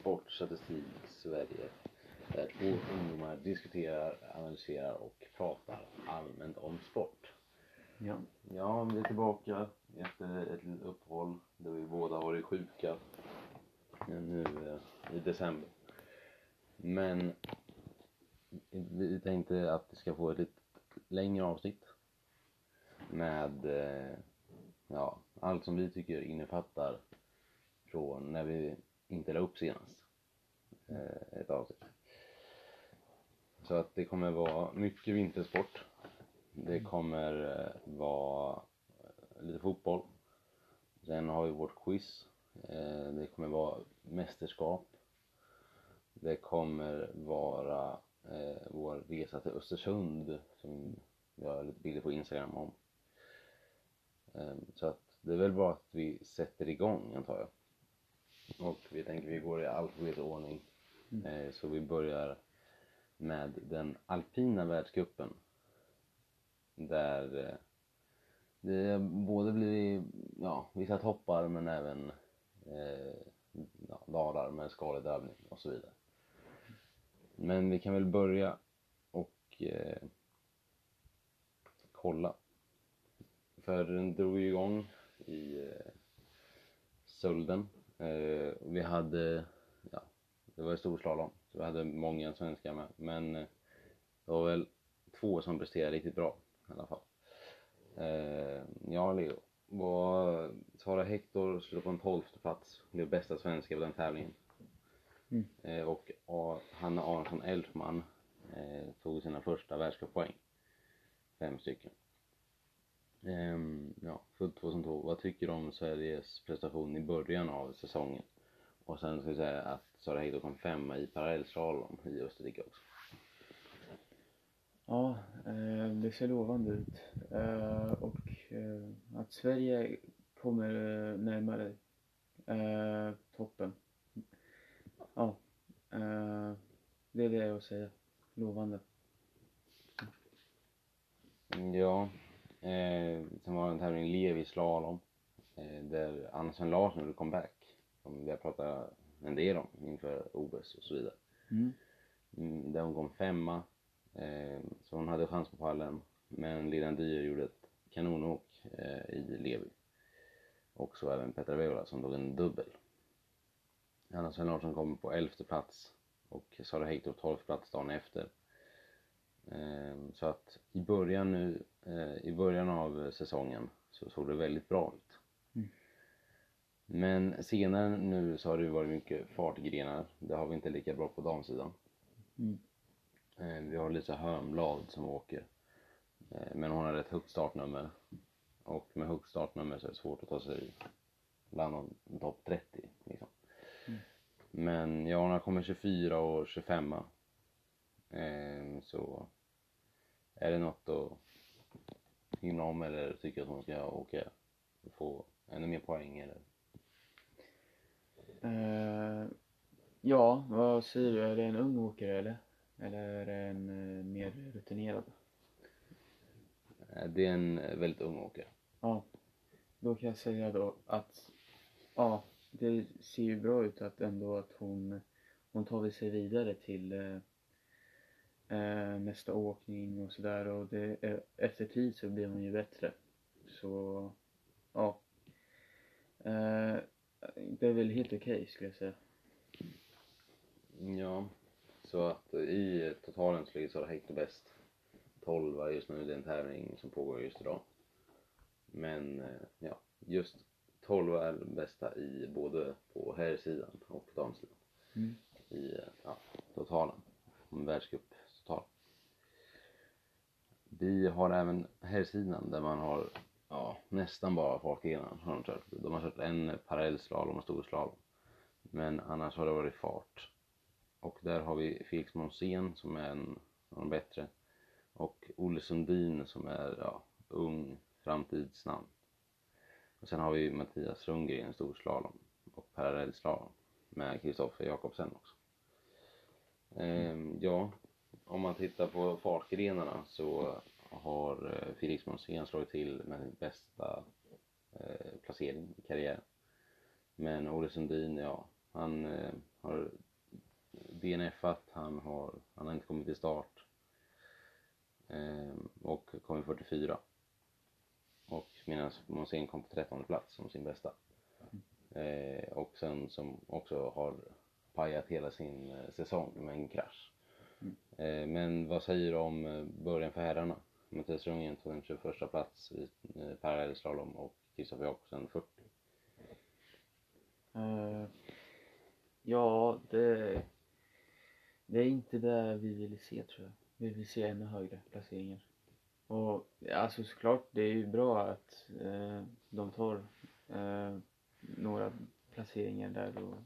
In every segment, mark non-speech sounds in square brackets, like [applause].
Sportstatistik Sverige. Där två ungdomar diskuterar, analyserar och pratar allmänt om sport. Ja. Ja, vi är tillbaka efter ett litet uppehåll då vi båda varit sjuka nu eh, i december. Men vi tänkte att vi ska få ett lite längre avsnitt med eh, ja, allt som vi tycker innefattar från när vi inte la upp senast eh, ett avsnitt. Så att det kommer vara mycket vintersport. Det kommer eh, vara lite fotboll. Sen har vi vårt quiz. Eh, det kommer vara mästerskap. Det kommer vara eh, vår resa till Östersund som vi har lite bilder på Instagram om. Eh, så att det är väl bara att vi sätter igång antar jag. Och vi tänker vi går i alfabetisk ordning. Mm. Eh, så vi börjar med den alpina världscupen. Där eh, det både blir ja, vissa toppar men även eh, ja, dalar med skadedödning och så vidare. Men vi kan väl börja och eh, kolla. För den drog ju igång i eh, Sölden. Eh, vi hade, ja, det var storslalom, så vi hade många svenskar med. Men eh, det var väl två som presterade riktigt bra i alla fall. Eh, ja, Leo. Var, Sara Hector slog på en tolfte plats, blev bästa svenska på den tävlingen. Mm. Eh, och A- Hanna Aronsson Elfman eh, tog sina första världscuppoäng. Fem stycken. Ehm, ja, född 2002. Vad tycker du om Sveriges prestation i början av säsongen? Och sen ska vi säga att Sara Hector kom femma i parallellslalom i Österrike också. Ja, eh, det ser lovande ut. Eh, och eh, att Sverige kommer eh, närmare eh, toppen. Ja, eh, det är det jag att säga. Lovande. Ja, eh, sen var det en tävling Levi slalom. Eh, där Anna Sven Larsson gjorde comeback. Som vi har pratat en del om inför OS och så vidare. Mm. Mm, där hon kom femma. Eh, så hon hade chans på pallen. Men Lilian Dyer gjorde ett kanonåk eh, i Levi. Och så även Petra Veola som tog en dubbel. Anna Sven Larsson kom på elfte plats och Sara Hector tolfte plats dagen efter. Eh, så att i början nu, i början av säsongen så såg det väldigt bra ut. Mm. Men senare nu så har det varit mycket fartgrenar. Det har vi inte lika bra på damsidan. Mm. Eh, Vi har Lisa Hörnblad som åker. Eh, Men hon har ett högt startnummer. Och med högt startnummer så är det svårt att ta sig bland topp 30. Liksom. Mm. Men ja, hon har kommit 24 och 25 eh, Så är det något att hymna om eller tycker att hon ska åka och få ännu mer poäng eller? Eh, ja, vad säger du? Är det en ung åkare eller? Eller är det en eh, mer rutinerad? Eh, Det är en väldigt ung åkare. Ja, då kan jag säga då att ja, det ser ju bra ut att ändå att hon, hon tar sig vidare till eh, nästa åkning och sådär och det, eh, efter tid så blir hon ju bättre. Så ja, eh, det är väl helt okej skulle jag säga. Ja, så att i totalen så ligger Sara Hector bäst. 12 just nu, det är en tävling som pågår just idag. Men eh, ja, just 12 är bästa i både på herrsidan och damsidan. Mm. I eh, ja, totalen. En världscup total. Vi har även herrsidan där man har ja, nästan bara fartgrenar har de kört. De har kört en parallellslalom och storslalom. Men annars har det varit fart. Och där har vi Felix Monsén som är en av de bättre. Och Olle Sundin som är ja, ung, framtidsnamn. Och sen har vi Mattias Rundgren, storslalom och parallellslalom med Kristoffer Jakobsen också. Ehm, ja, om man tittar på fartgrenarna så har eh, Felix Monsén slagit till med sin bästa eh, placering i karriären. Men Olle Sundin, ja, Han eh, har DNFat, han har, han har inte kommit till start. Eh, och kom i 44. Och medan Monsén kom på 13 plats som sin bästa. Eh, och sen som också har pajat hela sin eh, säsong med en krasch. Mm. men vad säger du om eh, början för herrarna? Mattias Ljunggren tog en 21 plats i eh, parallellslalom och Kristoffer Jakobsen 40. Uh, ja, det, det är inte det vi vill se tror jag. Vi vill se ännu högre placeringar. Och alltså såklart, det är ju bra att eh, de tar eh, några placeringar där och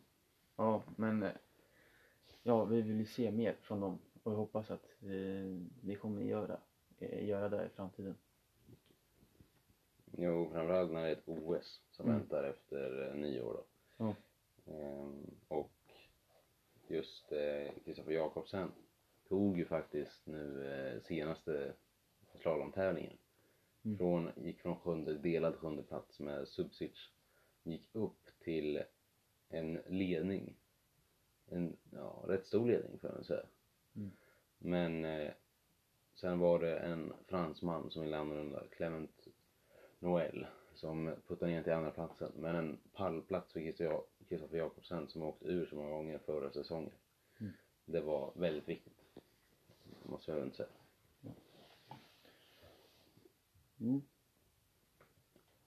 ja, men ja, vi vill ju se mer från dem och jag hoppas att eh, vi kommer göra, eh, göra det i framtiden. Jo, framförallt när det är ett OS som Mm. väntar efter eh, nyår då. Ja. Ehm, och just eh, Kristoffer Jakobsen tog ju faktiskt nu eh, senaste slalomtävlingen. Mm. Från, gick från sjunde, delad sjunde plats med Subsic. Gick upp till en ledning. En ja, rätt stor ledning jag väl säga. Mm. Men eh, sen var det en fransman som ville annorlunda, Clement Noël, som puttade ner till andra platsen. Men en pallplats för Kristoffer Jakobsen som åkt ur så många gånger förra säsongen. Mm. Det var väldigt viktigt. Måste jag väl säga. Mm.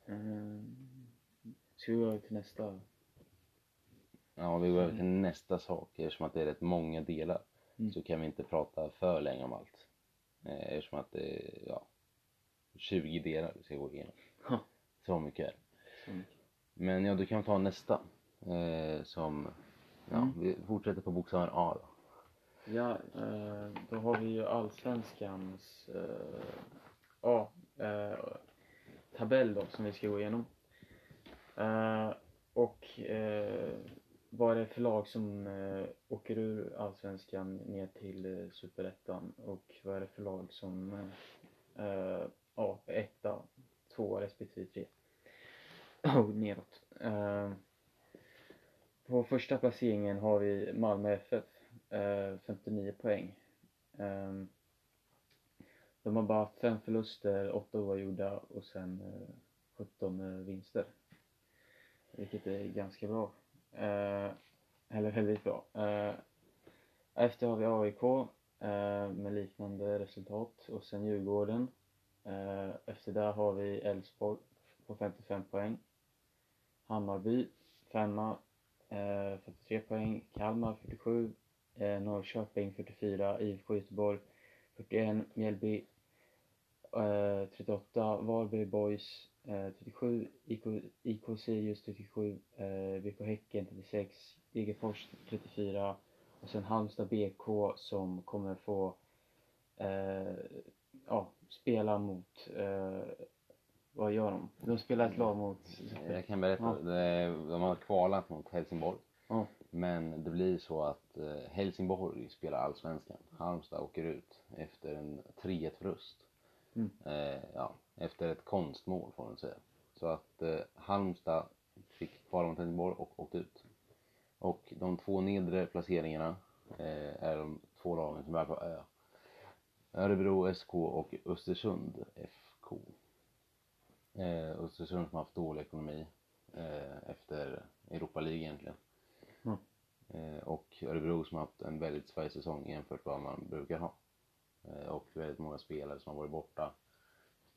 Mm. Ska vi gå över till nästa? Ja, vi går över till nästa sak. Eftersom att det är rätt många delar Mm. så kan vi inte prata för länge om allt. Eh, Eftersom att det är, ja, 20 delar vi ska gå igenom. Ja. Så mycket är det. Men ja, du kan ta nästa. Eh, som, ja, Mm. vi fortsätter på bokstaven A då. Ja, eh, då har vi ju allsvenskans eh, ja, eh, tabell då som vi ska gå igenom. Eh, och vad är det för lag som eh, åker ur allsvenskan ner till eh, superettan och vad är det för lag som eh, eh, ja, etta, två respektive tre [clears throat] och neråt. Eh, på första placeringen har vi Malmö FF eh, 59 poäng. Eh, de har bara haft fem förluster, åtta oavgjorda och sen eh, 17 eh, vinster. Vilket är ganska bra. Eh, eller väldigt bra. Eh, efter har vi AIK eh, med liknande resultat och sen Djurgården. Eh, efter där har vi Elfsborg på 55 poäng. Hammarby femma eh, 43 poäng. Kalmar 47. Eh, Norrköping 44. IFK Göteborg 41. Mjällby eh, 38. Varberg Boys eh, 37. IK, IK Sirius 37. Eh, BK Häcken 36. Degerfors 34. Och sen Halmstad BK som kommer få eh, ja, spela mot eh, vad gör de? De spelar ett lag mot Jag kan berätta, Ja. de har kvalat mot Helsingborg. Ja. Men det blir så att eh, Helsingborg spelar allsvenskan. Halmstad åker ut efter en 3-1 förlust. Mm. Eh, ja, efter ett konstmål får man säga. Så att eh, Halmstad fick kvala mot Helsingborg och åkte ut. Och de två nedre placeringarna eh, är de två lagen som är på Ö. Örebro SK och Östersund FK. Eh, Östersund som har haft dålig ekonomi eh, efter Europa League egentligen. Mm. Eh, och Örebro som har haft en väldigt svag säsong jämfört med vad man brukar ha. Eh, och väldigt många spelare som har varit borta.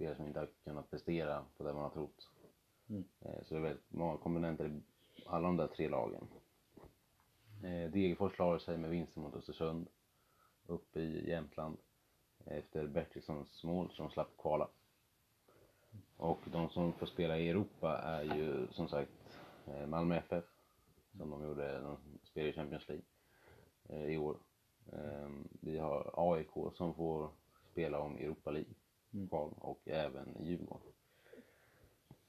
Spelare som inte har kunnat prestera på det man har trott. Mm. Eh, så det är väldigt många komponenter i alla de där tre lagen. Eh, Degerfors klarade sig med vinsten mot Östersund uppe i Jämtland efter Bertilssons mål som slapp kvala. Och de som får spela i Europa är ju som sagt eh, Malmö FF som de gjorde, de spelar i Champions League i år. Vi har AIK som får spela om Europa League Kval och även Djurgården.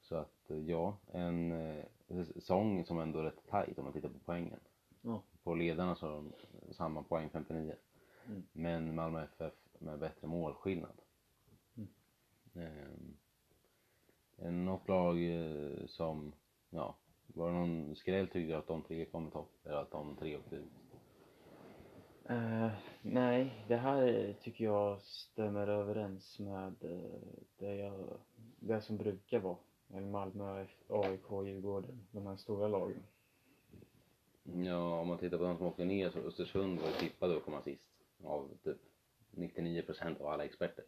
Så att eh, ja, en eh, säsong som ändå är rätt tajt om man tittar på poängen. Ja. På ledarna så har de samma poäng 59. Mm. Men Malmö FF med bättre målskillnad. Mm. Det något lag eh, som, ja, Var det någon skräll tyckte att de tre kom i topp? Eller att de tre åkte ut? Eh, nej, det här tycker jag stämmer överens med eh, det, jag, det som brukar vara. Malmö, AIK, Djurgården, de här stora lagen. Ja, om man tittar på de som åkte ner så Östersund var ju tippade att komma sist av typ 99% av alla experter.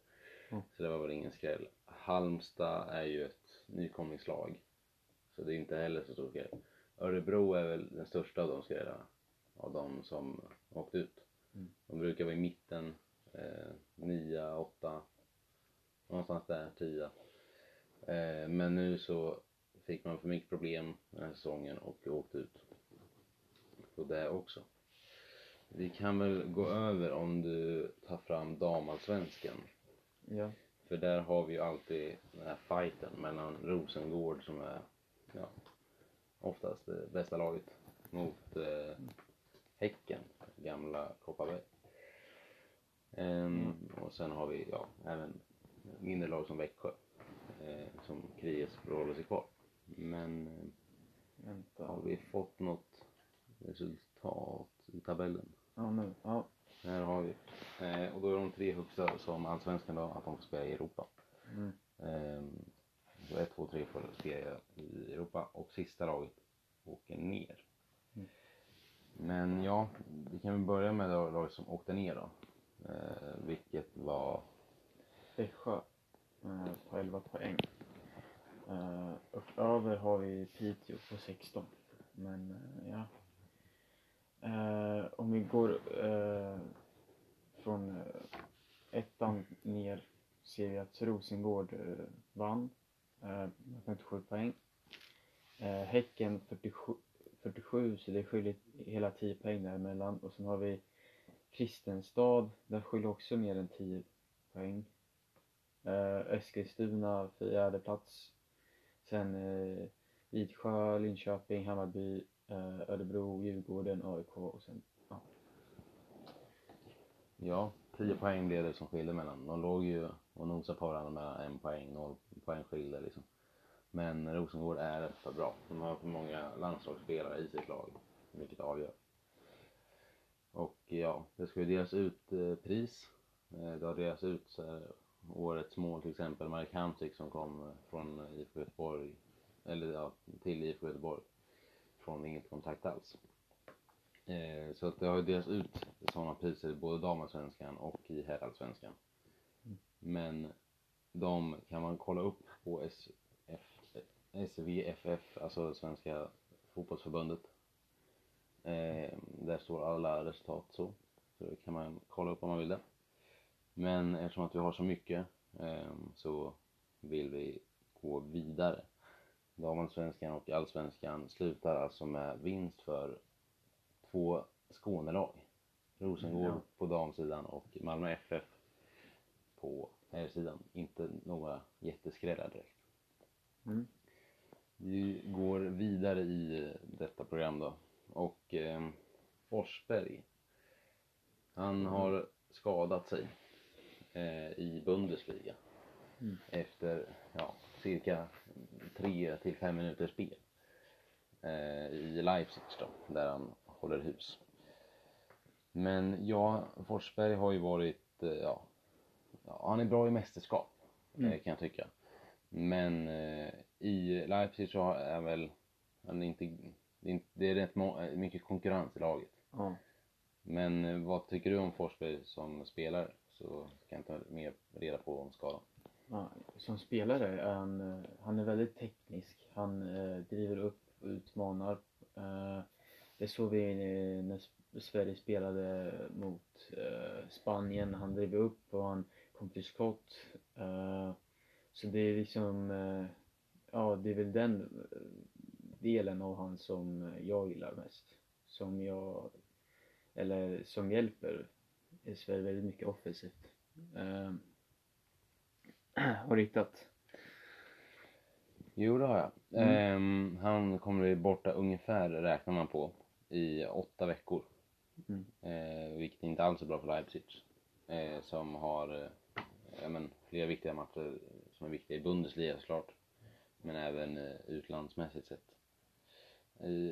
Mm. Så det var väl ingen skräll. Halmstad är ju ett nykomlingslag. Så det är inte heller så stor skräll. Örebro är väl den största av de skrällarna. Av de som åkte ut. Mm. De brukar vara i mitten. Eh, nia, åtta. Någonstans där, tia. Eh, men nu så fick man för mycket problem den här säsongen och åkte ut. Så det också. Vi kan väl gå över om du tar fram damallsvenskan. Ja. För där har vi ju alltid den här fighten mellan Rosengård som är ja, oftast det bästa laget mot eh, Häcken, gamla Kopparberg. Ehm, och sen har vi ja, även mindre lag som Växjö eh, som krigas för att hålla sig kvar. Men eh, Vänta. har vi fått något resultat i tabellen? Ja, nu. Ja. Här har vi. Eh, och då är de tre högsta som allsvenskan då, att de får spela i Europa. Mm. Ehm, så 1, 2, 3 får spela i Europa och sista laget åker ner. Men ja, vi kan väl börja med det laget som åkte ner då. Eh, vilket var, Växjö eh, på 11 poäng. Eh, och över har vi Piteå på 16. Men eh, ja. Eh, om vi går eh, från eh, ettan ner ser vi att Rosengård eh, vann eh, med 57 poäng. Eh, häcken 47, 47 så det skiljer hela 10 poäng däremellan. Och sen har vi Kristenstad, där skiljer också mer än 10 poäng. Eh, Eskilstuna fjärde plats. Sen eh, Vidsjö, Linköping, Hammarby, eh, Örebro, Djurgården, AIK och sen ja. ja, 10 poäng blev det som skilde mellan. De låg ju och nosade på varandra med en poäng, noll poäng skilde liksom. Men Rosengård är för bra. De har för många landslagsspelare i sitt lag, vilket avgör. Och ja, det ska ju delas ut eh, pris. Eh, det har delats ut årets mål till exempel, Marek Hamsik som kom från IFK Göteborg, eller ja, till IFK Göteborg från inget kontakt alls. Eh, så att det har ju delats ut sådana priser i både damallsvenskan och i herrallsvenskan. Mm. Men de kan man kolla upp på SVFF, alltså Svenska fotbollsförbundet. Eh, där står alla resultat så. Så det kan man kolla upp om man vill det. Men eftersom att vi har så mycket eh, så vill vi gå vidare. Damallsvenskan och allsvenskan slutar alltså med vinst för två Skånelag. Rosengård Ja. på damsidan och Malmö FF på herrsidan. Inte några jätteskrällar direkt. Mm. Vi går vidare i detta program då. Och eh, Forsberg. Han har skadat sig eh, i Bundesliga. Mm. Efter ja, cirka 3 till 5 minuters spel. Eh, I Leipzig då, där han håller hus. Men ja, Forsberg har ju varit, eh, ja, ja han är bra i mästerskap Mm. eh, kan jag tycka. Men eh, i Leipzig så är väl, han inte, det är, rätt mycket konkurrens i laget. Ja. Men eh, vad tycker du om Forsberg som spelare? Så kan jag ta mer reda på om skadan. Ja, som spelare är han, eh, han är väldigt teknisk. Han eh, driver upp och utmanar. Eh, det såg vi när Sverige spelade mot eh, Spanien. Han drev upp och han kom till skott. Eh, så det är liksom, ja det är väl den eh, delen av han som jag gillar mest. Som jag, eller som hjälper Sverige väldigt mycket offensivt. Eh, [clears throat] har riktat. Jo, det har jag. Mm. Ehm, han kommer bli borta ungefär, räknar man på, i åtta veckor. Mm. Eh, vilket inte alls är bra för Leipzig. Eh, som har eh, men, flera viktiga matcher som är viktiga i Bundesliga såklart. Men även eh, utlandsmässigt sett.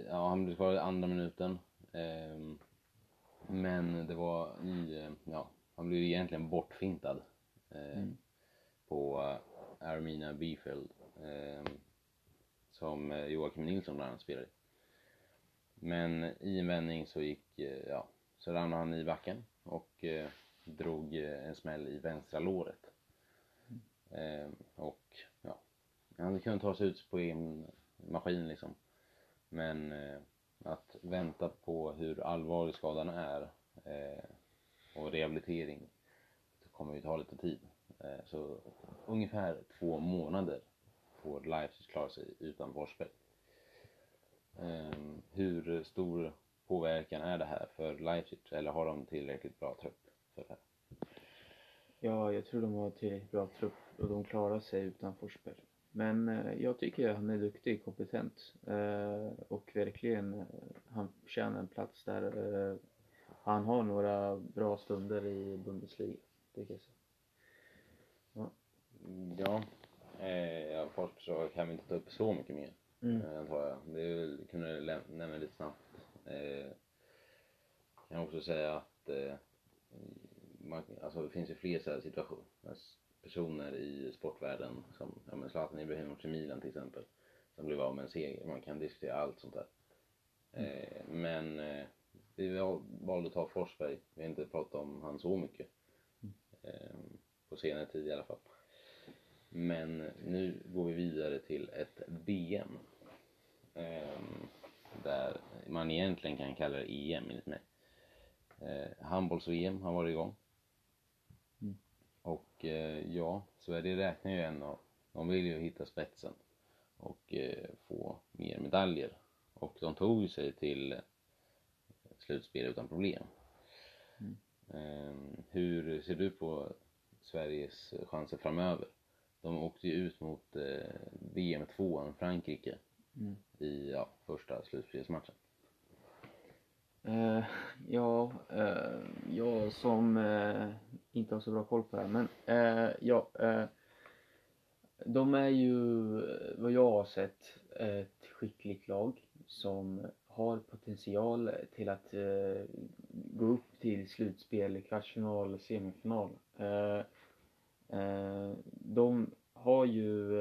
Ja, han blev skadad i andra minuten. Ehm, men det var i, eh, ja, han blev egentligen bortfintad. Eh, Mm. På Armina Bifield. ehm, som Joakim Nilsson bland annat spelade i. Men i en vändning så gick, ja, så ramlade han i backen och drog en smäll i vänstra låret. Ehm, och han kunde ta sig ut på egen maskin liksom. Men eh, att vänta på hur allvarlig skadan är eh, och rehabilitering det kommer ju ta lite tid. Eh, så ungefär två månader får Leipzig klara sig utan Forsberg. Ehm, hur stor påverkan är det här för Leipzig eller har de tillräckligt bra trupp för det här? Ja, jag tror de har tillräckligt bra trupp och de klarar sig utan Forsberg. Men eh, jag tycker han är duktig, kompetent eh, och verkligen eh, han förtjänar en plats där. Han har några bra stunder i Bundesliga, tycker jag. Så. Ja, eh, ja Forsberg så kan vi inte ta upp så mycket mer. Mm. antar jag. Det är kunde jag nämna lite snabbt. Eh, kan också säga att eh, man, alltså det finns ju fler så här situationer. Personer i sportvärlden som, ja men Zlatan Ibrahimovic i Milan till exempel. Som blev av med en seger. Man kan diskutera allt sånt där. Eh, men eh, vi val- valde att ta Forsberg. Vi har inte pratat om han så mycket. Eh, på senare tid i alla fall. Men nu går vi vidare till ett VM. Ehm, där man egentligen kan kalla det EM enligt mig. Eh, Handbolls-VM har varit igång. Och eh, ja, Sverige räknar ju ändå, de vill ju hitta spetsen och eh, få mer medaljer. Och de tog ju sig till slutspel utan problem. Mm. Ehm, hur ser du på Sveriges chanser framöver? De åkte ju ut mot eh, VM-tvåan Frankrike Mm. i ja, första slutspelsmatchen. Uh, ja, uh, jag som uh, inte har så bra koll på det här, men ja. De är ju, vad jag har sett, ett skickligt lag som har potential till att gå upp till slutspel, kvartsfinal, semifinal. De har ju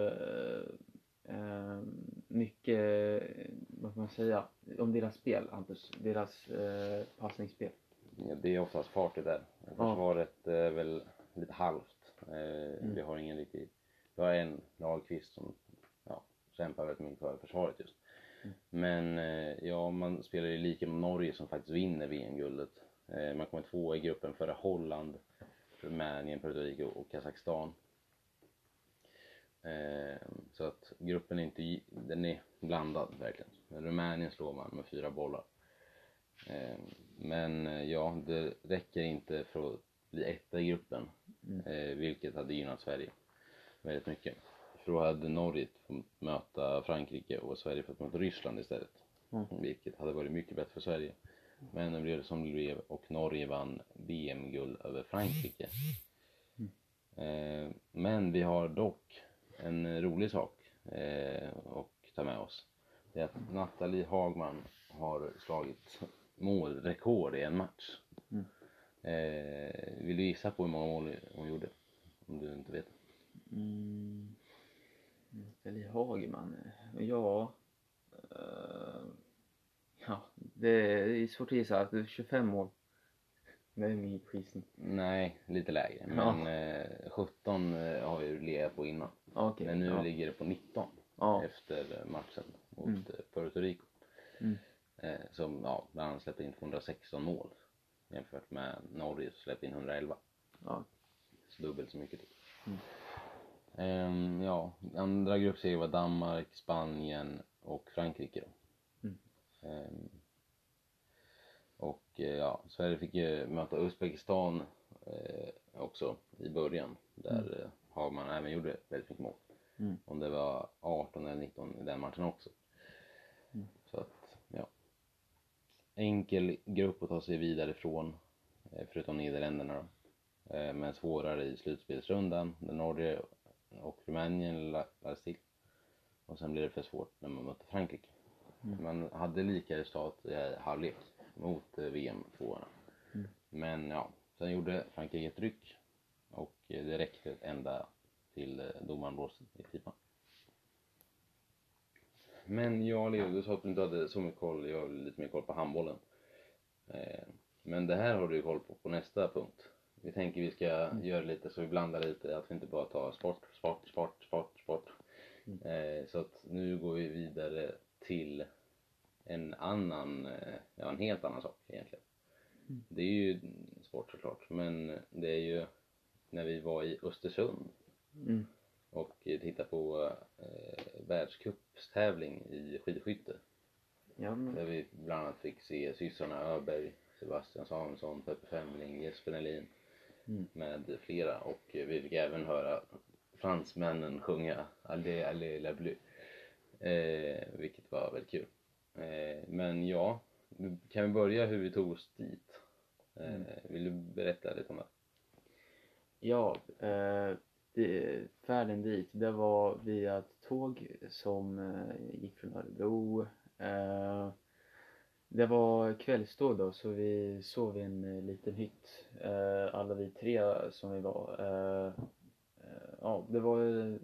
eh, mycket, vad kan man säga, om deras spel, Hampus. Deras eh, passningsspel. Ja, det är oftast fartigt där. Försvaret är väl lite halvt. Eh, Vi har ingen riktig... Vi har en Dahlqvist som ja, kämpar väldigt mycket för försvaret just. Men eh, ja, man spelar ju lika med Norge som faktiskt vinner VM-guldet. Eh, man kommer två i gruppen före Holland, Rumänien, Puerto Rico och Kazakstan. Eh, så att gruppen är inte, den är blandad verkligen. Rumänien slår man med fyra bollar. Eh, men eh, ja, det räcker inte för att bli etta i gruppen. Mm. Eh, vilket hade gynnat Sverige väldigt mycket. För då hade Norge fått möta Frankrike och Sverige fått möta Ryssland istället. Mm. Vilket hade varit mycket bättre för Sverige. Men det blev som det blev och Norge vann VM-guld över Frankrike. Eh, men vi har dock en rolig sak eh, att ta med oss. Det är att Nathalie Hagman har slagit målrekord i en match. Mm. Eh, vill du gissa på hur många mål hon gjorde? Om du inte vet. Mm. Nathalie Hagman. Ja. eh, ja, det är svårt att gissa. Det är 25 mål. Det är min gissning. Nej, lite lägre. Men eh, 17 eh, har vi legat på innan. Okej. Men nu ja. ligger det på 19 Ja. efter matchen mot Mm. eh, Puerto Rico. Mm. Eh, som ja, bland annat släppte in 216 mål jämfört med Norge som släppte in 111. Ja. Så dubbelt så mycket. Mm. Ehm, ja, andra gruppserier var Danmark, Spanien och Frankrike. Då. Mm. Ehm, och eh, ja, Sverige fick ju möta Uzbekistan eh, också i början där mm. Hagman även gjorde väldigt mycket mål. Mm. Om det var 18 eller 19 i den matchen också. Mm. Så att, ja. Enkel grupp att ta sig vidare ifrån, eh, förutom Nederländerna då. Eh, Men svårare i slutspelsrundan, där Norge och Rumänien la- lades till. Och sen blir det för svårt när man möter Frankrike. Mm. Man hade lika resultat i halvlek mot VM tvåorna. Mm. Men ja, sen gjorde Frankrike ett ryck och eh, det räckte ända till eh, domaren blåste i pipan. Men jag Leo, du sa att du inte hade så mycket koll, jag har lite mer koll på handbollen. Eh, Men det här har du ju koll på, på nästa punkt. Vi tänker vi ska Mm. göra lite så vi blandar lite, att vi inte bara tar sport, sport, sport, sport, sport. Mm. Så att nu går vi vidare till en annan, eh, ja en helt annan sak egentligen. Mm. Det är ju sport såklart, men det är ju när vi var i Östersund Mm. och tittade på eh, världscupstävling i skidskytte. Ja, men, Där vi bland annat fick se systrarna Öberg, Sebastian Samuelsson, Peppe Femling, Jesper Nelin Mm. med flera och vi fick även höra fransmännen sjunga Allé, allé, la bleu. Eh, vilket var väldigt kul. Eh, men ja, nu kan vi börja hur vi tog oss dit? Eh, Mm. Vill du berätta lite om det? ja eh, det, färden dit, det var via ett tåg som eh, gick från Örebro. Eh, det var kvällståg då, så vi sov i en eh, liten hytt. Alla vi tre som vi var. Ja, det var en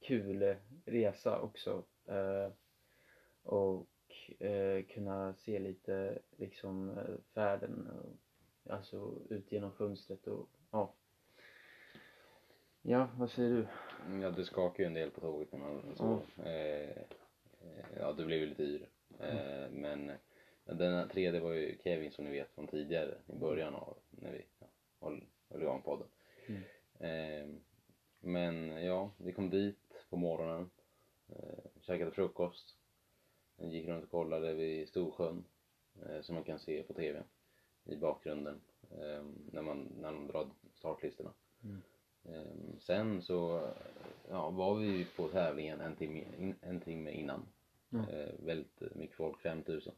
kul resa också. Eh, och eh, kunna se lite liksom eh, färden. Och, alltså ut genom fönstret och ja. Ja, vad säger du? Ja, du skakade ju en del på tåget när man sov. Eh, eh, ja, du blev ju lite yr. Eh, men den tredje var ju Kevin som ni vet från tidigare i början av när vi ja, höll, höll igång podden. Mm. Eh, men ja, vi kom dit på morgonen. Eh, käkade frukost. Gick runt och kollade vid Storsjön. Eh, som man kan se på TV i bakgrunden. Eh, när, man, när de drar startlistorna. Mm. Ehm, Sen så ja, var vi på tävlingen en timme, in, en timme innan. Eh, väldigt mycket folk, 5000.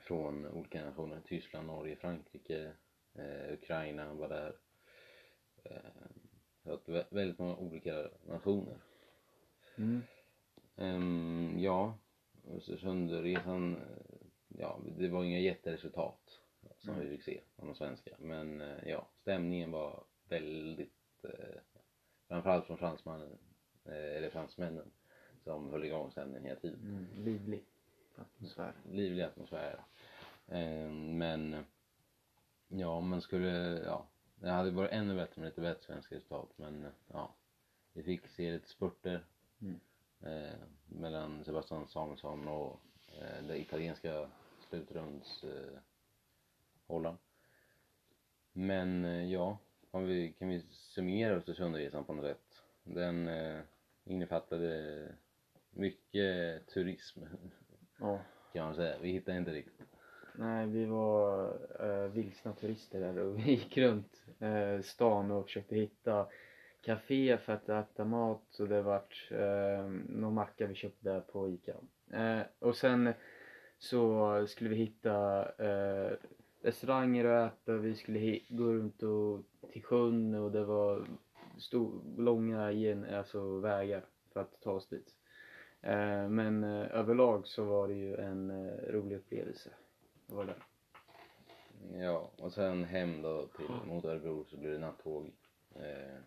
Från olika nationer. Tyskland, Norge, Frankrike, eh, Ukraina var där. Eh, så att vä- väldigt många olika nationer. Mm. Ehm, ja, Östersundresan, eh, ja, det var inga jätteresultat som Mm. vi fick se av de svenska. Men eh, ja, stämningen var väldigt, eh, framförallt från fransmannen, eh, eller fransmännen, som höll igång stämningen hela tiden. Mm. Livlig atmosfär. Livlig atmosfär. Ehm, men, ja, man skulle, ja, det hade varit ännu bättre med lite bättre svenska resultat. Men eh, ja, vi fick se lite spurter Mm. Eh, mellan Sebastian Samuelsson och eh, det italienska slutrunds eh. Men eh, ja, vi, kan vi summera Östersundresan på något sätt? Den eh, innefattade mycket turism Ja. kan man säga. Vi hittade inte riktigt. Nej, vi var eh, vilsna turister där och vi gick runt eh, stan och försökte hitta café för att äta mat och det vart eh, någon macka vi köpte där på Ica. Eh, och sen så skulle vi hitta eh, restauranger att äta, vi skulle gå runt och, till sjön och det var stor, långa gen, alltså vägar för att ta oss dit. Eh, men eh, överlag så var det ju en eh, rolig upplevelse. Det var det. Ja, och sen hem då till mot Örebro så blir det nattåg. Eh,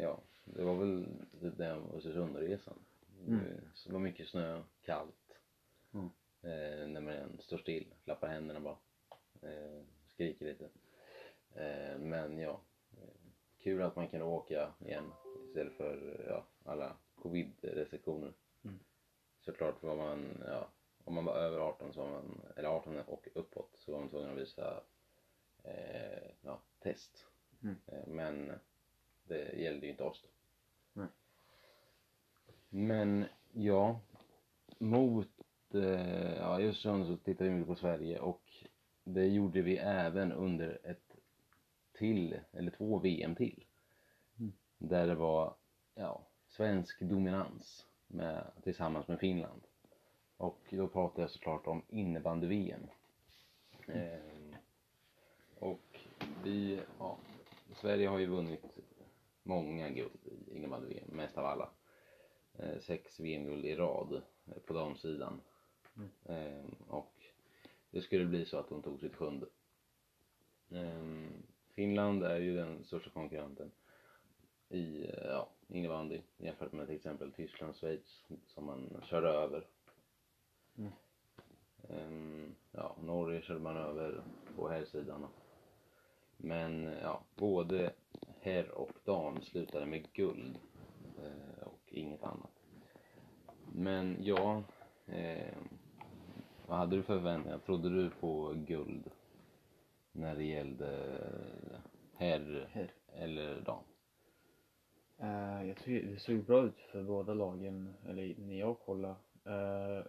Ja, det var väl typ den Östersundresan. Mm. Det var mycket snö, kallt. Mm. Eh, när man står still, klappar händerna bara. Eh, skriker lite. Eh, men ja, eh, kul att man kan åka igen istället för ja, alla covid-restriktioner. Mm. Såklart var man, ja, om man var över 18 så var man, eller 18 och uppåt så var man tvungen att visa eh, ja, test. Mm. Eh, men det gällde ju inte oss då. Nej. Men ja, mot eh, ja, Östersund så tittade vi mycket på Sverige och det gjorde vi även under ett till, eller två VM till. Mm. Där det var, ja, svensk dominans med, tillsammans med Finland. Och då pratar jag såklart om innebandy-VM. Ehm, och vi, ja, Sverige har ju vunnit många guld i innebandy-VM, mest av alla. eh, sex VM-guld i rad eh, på damsidan. Mm. Eh, och det skulle bli så att hon tog sitt sjunde. Eh, Finland är ju den största konkurrenten i eh, ja, innebandy jämfört med till exempel Tyskland och Schweiz som man kör över. Mm. Ehm, ja, Norge körde man över på herrsidan. Men ja, både herr och dam slutade med guld eh, och inget annat. Men ja, eh, vad hade du för förväntningar? Trodde du på guld när det gällde herr Herr. eller dam? Eh, jag tycker det såg bra ut för båda lagen, eller när jag kollade. Eh,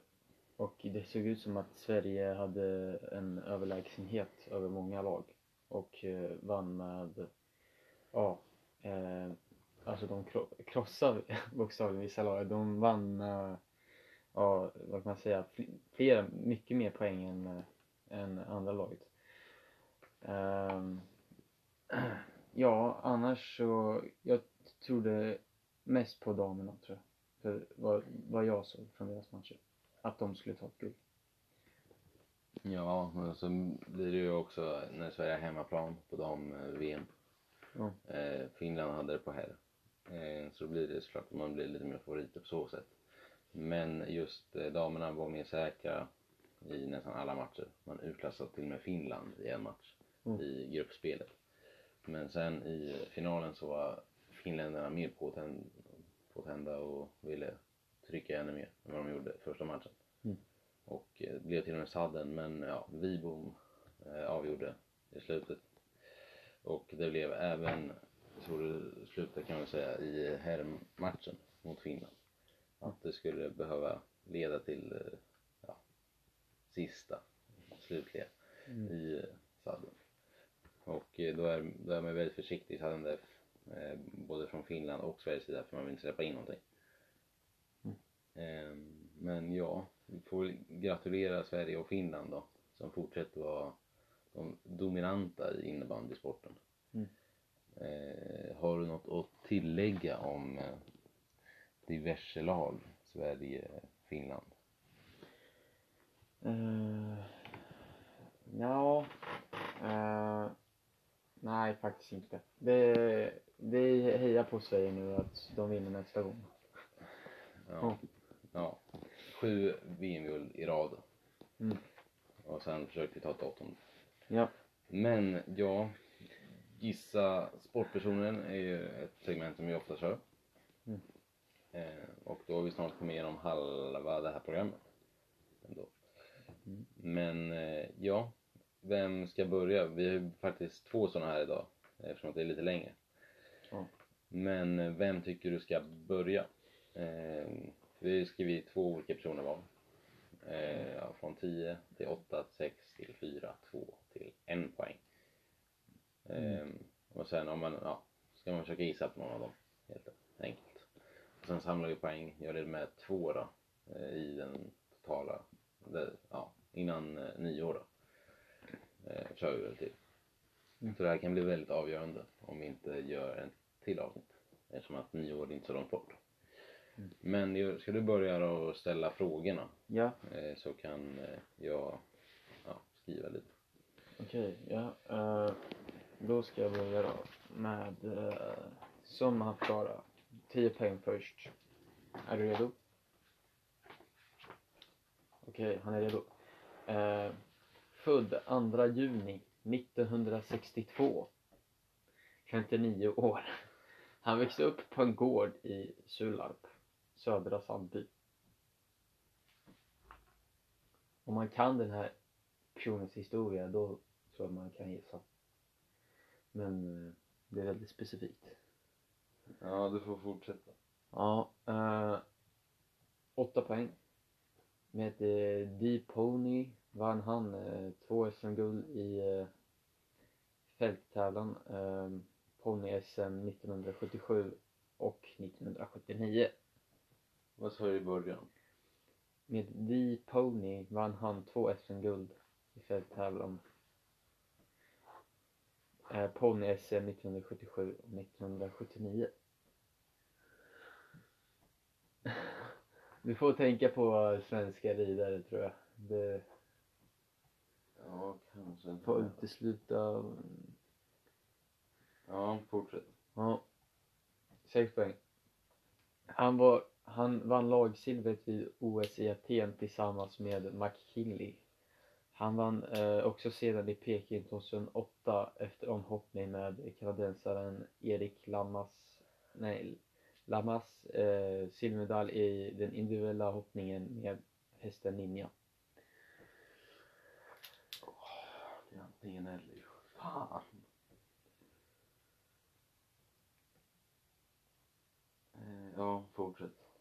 och det såg ut som att Sverige hade en överlägsenhet över många lag. Och eh, vann med, ja, eh, alltså de kro- krossade bokstavligen vissa lag. De vann eh, ja, vad kan man säga, flera, mycket mer poäng än, eh, än andra laget. Ehm, [clears throat] ja, annars så, jag trodde mest på damerna tror jag. För vad, vad jag såg från deras matcher. Att de skulle ta ett guld. Ja, och så blir det ju också när Sverige är hemmaplan på dam-VM. Ja. Eh, Finland hade det på herr. Eh, så då blir det såklart att man blir lite mer favoriter på så sätt. Men just eh, damerna var mer säkra i nästan alla matcher. Man utklassade till och med Finland i en match Mm. i gruppspelet. Men sen i finalen så var finländarna mer påtänd, påtända och ville trycka ännu mer än vad de gjorde första matchen. Mm. Och det blev till och med sadden men ja, Vibom eh, avgjorde i slutet. Och det blev även, så det slutade kan man säga, i herrmatchen mot Finland. Att det skulle behöva leda till eh, ja, sista, slutliga Mm. i eh, sadden. Och eh, då är, då är man väldigt försiktig i sadden där, både från Finland och Sveriges sida för man vill inte släppa in någonting. Mm. Ehm, men ja, vi får gratulera Sverige och Finland då som fortsätter vara de dominanta i innebandysporten. Mm. Eh, har du något att tillägga om eh, diverse lag, Sverige, Finland? Uh, ja. eh, nej, faktiskt inte. Det, det hejar på Sverige nu att de vinner nästa gång. Ja. ja. Sju VM-guld i rad. Mm. Och sen försökte vi ta ett åttonde. Ja. Men ja, gissa sportpersonen är ju ett segment som vi ofta kör. Mm. Eh, och då har vi snart kommit igenom halva det här programmet. Ändå. Mm. Men eh, ja, vem ska börja? Vi har ju faktiskt två sådana här idag eftersom att det är lite längre. Ja. Men eh, vem tycker du ska börja? Eh, vi skriver två olika personer var. Eh, ja, från 10 till 8, 6 till 4, 2 till 1 poäng. Eh, och sen om man, ja, ska man försöka gissa på någon av dem. Helt enkelt. Och sen samlar vi poäng, gör det med två då. Eh, I den totala, det, ja, innan eh, nyår då. Eh, kör vi väl till. Mm. Så det här kan bli väldigt avgörande om vi inte gör en till avsnitt. Eftersom att nyår är inte så långt bort. Mm. Men ska du börja då och ställa frågorna Ja, eh, så kan jag ja, skriva lite okej. ja. eh, då ska jag börja då med, uh, som han 10 poäng först. Är du redo? Okej, han är redo. Eh, född 2 juni 1962. 59 år. Han växte upp på en gård i Sularp, södra Sandby. Om man kan den här personens historia då jag man kan gissa. Men eh, det är väldigt specifikt. Ja, du får fortsätta. Ja, eh, åtta poäng. Med eh, D-Pony vann han eh, två SM-guld i eh, fälttävlan. Eh, Pony-SM 1977 och 1979. Vad sa du i början? Med D-Pony vann han två SM-guld i fälttävlan. Eh, Pony-SM 1977 och 1979. Du får tänka på svenska ridare tror jag. Det Ja, kanske. får utesluta... Ja, fortsätt. Ja. Sex poäng. Han, var, han vann lagsilvret vid OS i Aten tillsammans med McKinley. Han vann eh, också sedan i Peking 2008 efter omhoppning med kanadensaren Erik Lamas, nej, Lamas eh, silvermedalj i den individuella hoppningen med hästen Ninja. Är antingen eller. Fan. Eh, Ja, fortsätt.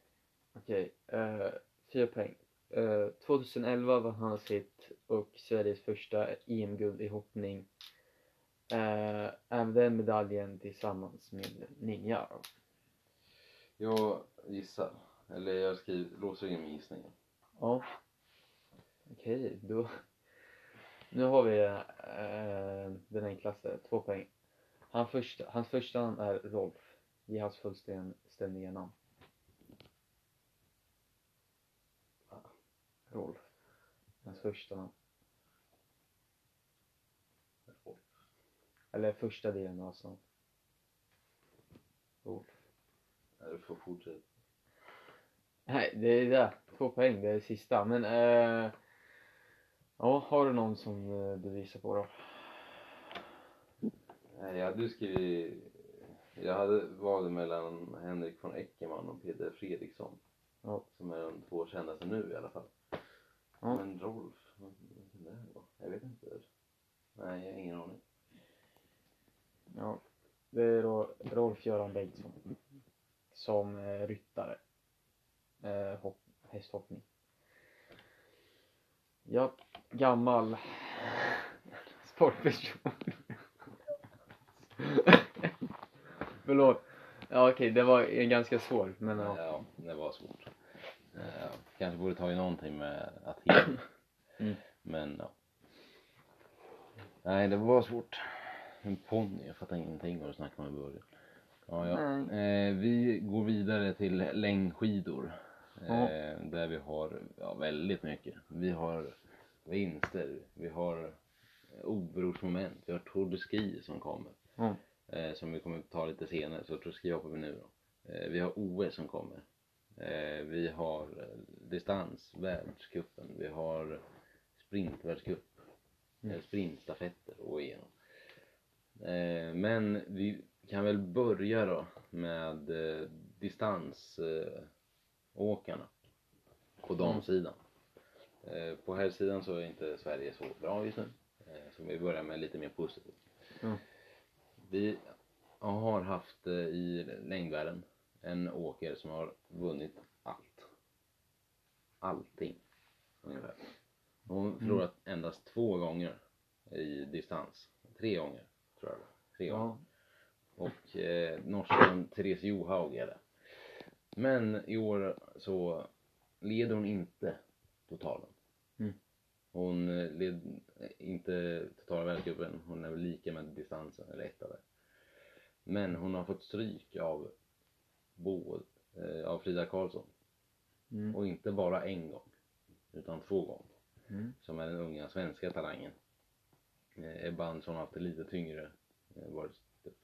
Okej, eh, fyra poäng. Eh, 2011 vann han sitt och Sveriges första EM-guld i hoppning. Eh, även den medaljen tillsammans med Ninja. Jag gissar. Eller jag skriver, låser in min gissning. Ja. Okej, då. Nu har vi eh, den enklaste, två poäng. Han första, hans första namn är Rolf. Ge hans fullständiga namn. Rolf. Hans första namn. Eller första delen av hans namn. Rolf. Nej, du får fortsätta. Nej, det är det. Två poäng, det är det sista. Men eh, ja, har du någon som eh, du visar på då? Nej, jag hade skrivit... Jag hade varit mellan Henrik von Eckermann och Peter Fredriksson. Ja. Som är de två kändaste nu i alla fall. Ja. Men Rolf, vad det här vara? Jag vet inte. Nej, jag har ingen aning. Ja, det är då Rolf-Göran Bengtsson. Som eh, ryttare. Eh, hopp, hästhoppning. Ja, gammal [laughs] sportperson. [laughs] Förlåt. Ja okej, det var ganska svår men ja. Ja, det var svårt. Ja, kanske borde tagit någonting med Aten. [clears throat] Mm. Men ja. Nej, det var svårt. En ponny, jag fattar ingenting vad du snackade om i början. Ja, ja. Eh, vi går vidare till längdskidor. Eh, där vi har ja, väldigt mycket. Vi har vinster, vi har eh, obrordsmoment, vi har Tour de Ski som kommer. Ja. Eh, som vi kommer att ta lite senare, så Tour de Ski hoppar vi nu då. Eh, vi har OS som kommer. Eh, vi har eh, distans, världscupen, vi har sprintvärldscup, Mm. eh, sprintstafetter och igenom. Men vi kan väl börja då med distansåkarna åkarna på damsidan. Eh, på herrsidan så är inte Sverige så bra just nu. Så vi börjar med lite mer positivt. Mm. Vi har haft i längdvärlden en åker som har vunnit allt. Allting. Ungefär. Hon förlorat endast två gånger i distans. Tre gånger tror jag. Tre gånger. Ja. Och eh, norskan Therese Johaug är det. Men i år så leder hon inte totalen. Mm. Hon eh, led inte totala världscupen. Hon är väl lika med distansen, eller etta där. Men hon har fått stryk av både, eh, av Frida Karlsson. Mm. Och inte bara en gång. Utan två gånger. Mm. Som är den unga svenska talangen. Eh, Ebba Andersson har haft det lite tyngre. Eh, varit typ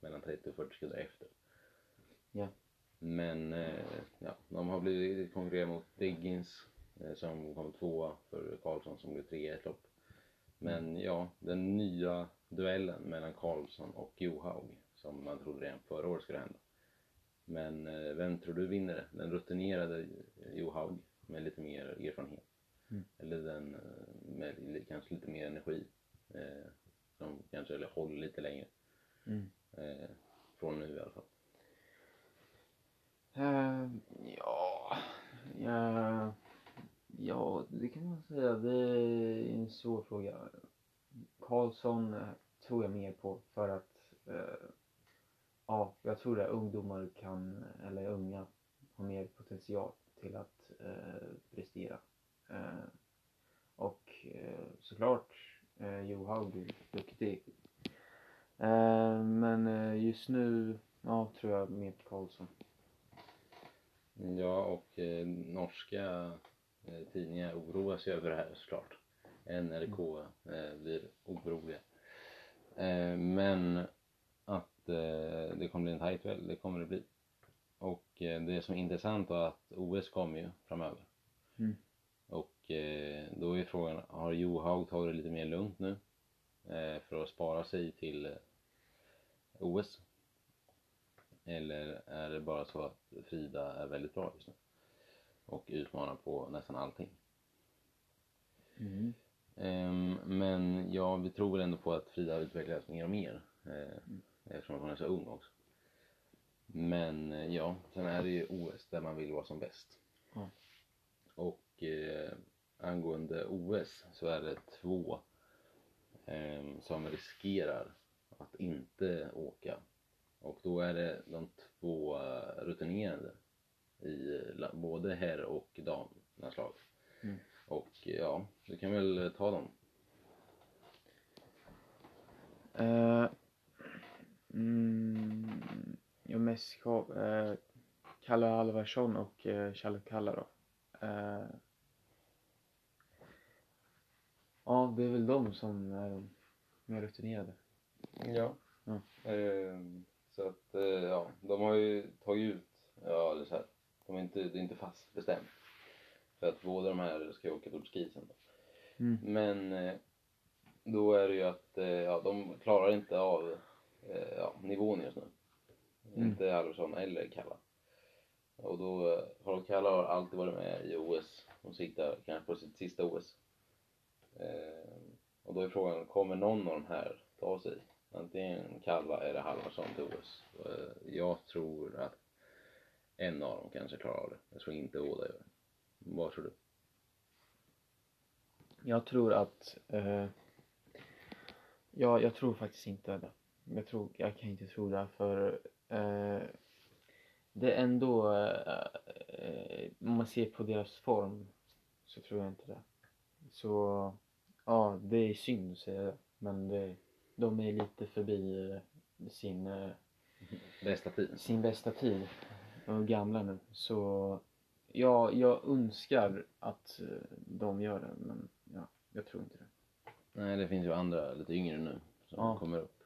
mellan 30 och 40 sekunder efter. Ja. Men eh, ja, de har blivit konkurrerat mot Diggins eh, som kom tvåa för Karlsson som blev trea i ett lopp. Men ja, den nya duellen mellan Karlsson och Johaug som man trodde redan förra året skulle hända. Men eh, vem tror du vinner det? Den rutinerade Johaug med lite mer erfarenhet? Mm. Eller den eh, med kanske lite mer energi? Eh, som kanske eller håller lite längre. Mm. Eh, från nu i alla fall. Eh, ja, ja, ja, det kan man säga. Det är en svår fråga. Karlsson eh, tror jag mer på för att eh, ja, jag tror att ungdomar kan, eller unga, har mer potential till att eh, prestera. Eh, och eh, såklart eh, Johaug är duktig. Eh, men eh, just nu, ja, tror jag mer på Karlsson. Ja, och eh, norska eh, tidningar oroas ju över det här såklart. NRK eh, blir oroliga. Eh, men det kommer bli en tajt duell, det kommer det bli. Och eh, det som är intressant var att OS kommer ju framöver. Mm. Och eh, då är frågan, har Johaug tagit det lite mer lugnt nu? Eh, för att spara sig till eh, OS? Eller är det bara så att Frida är väldigt bra just nu? Och utmanar på nästan allting. Mm. Ehm, men ja, vi tror väl ändå på att Frida utvecklas mer och mer. Eh, eftersom hon är så ung också. Men eh, ja, sen är det ju OS där man vill vara som bäst. Ja. Och eh, angående OS så är det två ehm, som riskerar att inte åka. Och då är det de två eh, rutinerade i eh, både herr och damlandslag. Mm. Och ja, du kan väl ta dem. Eh, mm, ja, mest eh, Kalle Alvarsson och eh, Challe Kalla då. Eh, ja, det är väl de som är de mer rutinerade. Ja. Ja. Ehm, så att, eh, ja, de har ju tagit ut, ja är så här, de är inte, det är inte fast bestämt. För att båda de här ska ju åka Tour sen då. Mm. Men eh, då är det ju att, eh, ja de klarar inte av eh, ja, nivån just nu. Mm. Inte Alvarsson eller Kalla. Och då, eh, Harald Kalla har alltid varit med i OS. De siktar kanske på sitt sista OS. Eh, och då är frågan, kommer någon av de här ta sig? Antingen Kalla eller Halvarsson till OS. Eh, jag tror att en av dem kanske klarar av det. Jag tror inte båda gör det. Vad tror du? Jag tror att... Eh, ja, jag tror faktiskt inte det. Jag, tror, jag kan inte tro det för eh, det är ändå... Eh, om man ser på deras form så tror jag inte det. Så ja, det är synd att säga det. Men det, de är lite förbi eh, sin, eh, [laughs] Bästa tiden? sin bästa tid. De är gamla nu. Så ja, jag önskar att eh, de gör det. Men ja, jag tror inte det. Nej, det finns ju andra lite yngre nu som Ja. kommer upp.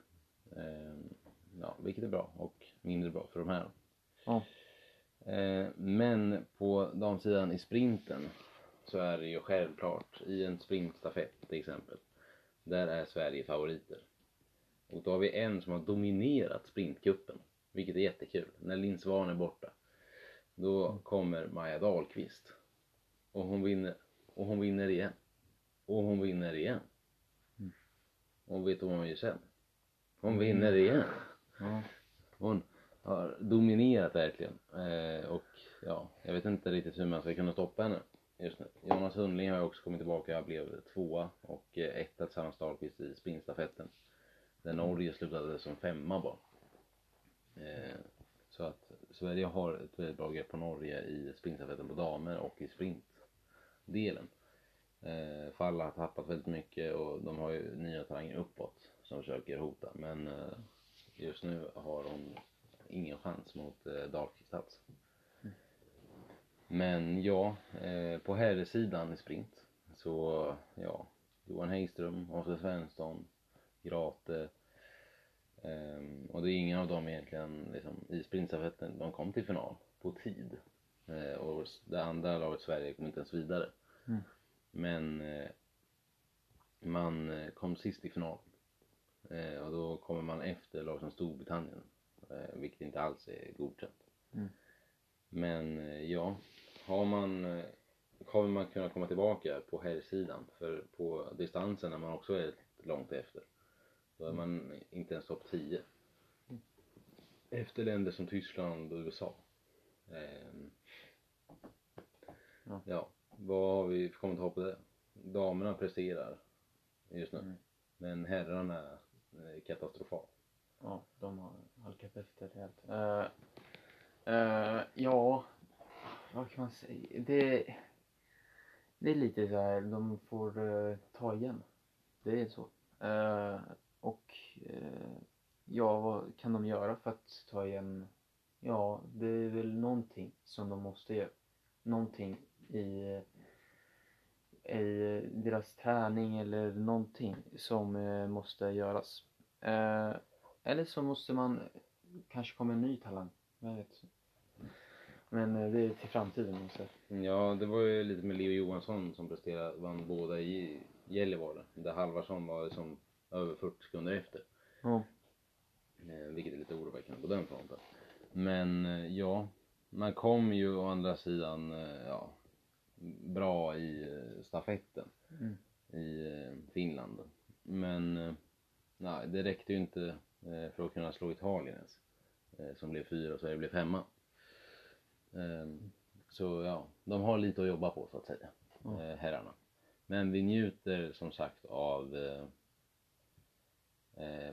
Ehm, ja, vilket är bra och mindre bra för de här. Ja. Eh, men på damsidan i sprinten så är det ju självklart i en sprintstafett till exempel. Där är Sverige favoriter. Och då har vi en som har dominerat sprintcupen. Vilket är jättekul. När Linn Svan är borta. Då kommer Maja Dahlqvist. Och hon vinner. Och hon vinner igen. Och hon vinner igen. Och vet du vad hon gör sen? Hon vinner igen. Ja. Hon har dominerat verkligen. Eh, och ja, jag vet inte riktigt hur man ska kunna stoppa henne just nu. Jonas Hundling har också kommit tillbaka. Jag blev tvåa och eh, etta tillsammans med Dahlqvist i sprintstafetten. Där Norge slutade som femma bara. Eh, så att Sverige har ett väldigt bra grepp på Norge i sprintstafetten på damer och i sprintdelen. Eh, Falla har tappat väldigt mycket och de har ju nya talanger uppåt som försöker hota. Men eh, just nu har hon ingen chans mot eh, Dahlqvist. Men ja, eh, på herrsidan i sprint så ja, Johan Häggström, Oskar Svensson, Grate ehm, och det är ingen av dem egentligen liksom, i sprintstafetten, de kom till final på tid. Och det andra laget Sverige kom inte ens vidare. Mm. Men man kom sist i final. Eh, och då kommer man efter lag som Storbritannien. Eh, vilket inte alls är godkänt. Mm. Men eh, ja, har man, kommer man kunna komma tillbaka på herrsidan? För på distansen är man också är långt efter. Då är man inte ens topp 10. Efter länder som Tyskland och USA. Ehm, Ja. ja, vad har vi för kommentar på det? Damerna presterar just nu. Mm. Men herrarna Eh, katastrofal. Ja, de har halkat efter helt. Uh, uh, ja, vad kan man säga? Det, det är lite så här, de får uh, ta igen. Det är så. Och ja, vad kan de göra för att ta igen Ja, det är väl någonting som de måste göra. Någonting i, i deras träning eller någonting som eh, måste göras. Eh, eller så måste man kanske komma en ny talang. Jag vet. Men eh, det är till framtiden. Så. Ja, det var ju lite med Leo Johansson som presterade, vann båda i Gällivare. Där Halvarsson var liksom över 40 sekunder efter. Ja. Vilket är lite oroväckande på den fronten. Men ja, man kom ju å andra sidan ja, bra i eh, stafetten Mm. i eh, Finland. Men eh, nej, det räckte ju inte för att kunna slå Italien ens. Som blev fyra och Sverige blev femma. Ehm, Så ja, de har lite att jobba på så att säga, eh, herrarna. Men vi njuter som sagt av, eh,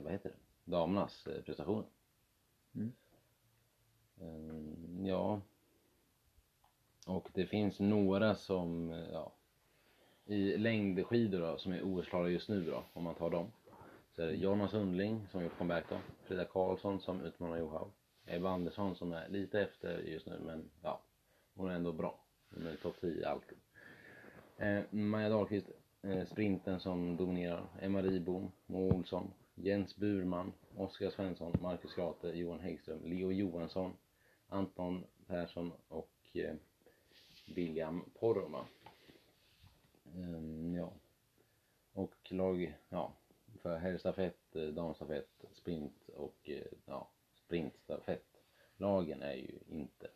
vad heter det, damernas prestationer. Mm. Ehm, ja. Och det finns några som, ja, i längdskidor då, som är OS-klara just nu då, om man tar dem. Så är det Jonna Sundling som gjort comeback då, Frida Karlsson som utmanar Johaug, Ebba Andersson som är lite efter just nu men ja, hon är ändå bra. Hon är topp 10 alltid. Eh, Maja Dahlqvist, eh, sprinten som dominerar, Emma Ribom, Moa Olsson, Jens Burman, Oskar Svensson, Marcus Grate, Johan Häggström, Leo Johansson, Anton Persson och eh, William Poromaa. Ehm, ja. Och lag, ja, för herrstafett, eh, damstafett, sprint och eh, ja, sprintstafett. Lagen är ju inte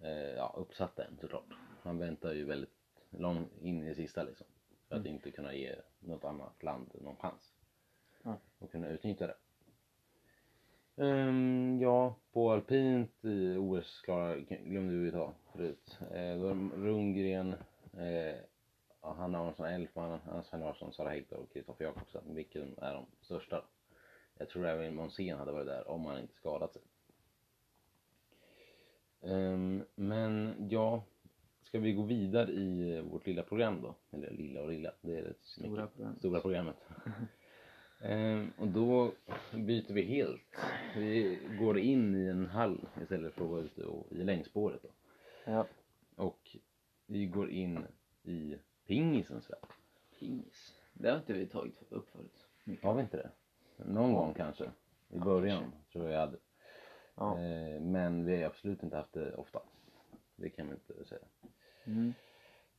eh, ja, uppsatta än såklart. Man väntar ju väldigt långt in i sista liksom. För att inte kunna ge något annat land någon chans. Ja. Och kunna utnyttja det. Ehm, ja, på alpint i OS klara glömde vi ta förut. Eh, då är det Rundgren, eh, ja, Hanna Aronsson Elfman, Anna-Sven Larsson, Sara Häggdahl och Kristoffer Jakobsen. Vilken är de största? Jag tror även Månsén hade varit där om han inte skadat sig. Ehm, men ja, ska vi gå vidare i vårt lilla program då? Eller lilla och lilla, det är rätt Stora mycket. program. Stora programmet. [laughs] Ehm, och då byter vi helt. Vi går in i en hall istället för att vara ute och, i längdspåret då. Ja. Och vi går in i pingisens värld. Pingis. Det har inte vi tagit upp förut. Mycket. Har vi inte det? Någon gång kanske. I Ja, början kanske. tror jag jag hade. Ja. Eh, men vi har absolut inte haft det ofta. Det kan vi inte säga. Mm.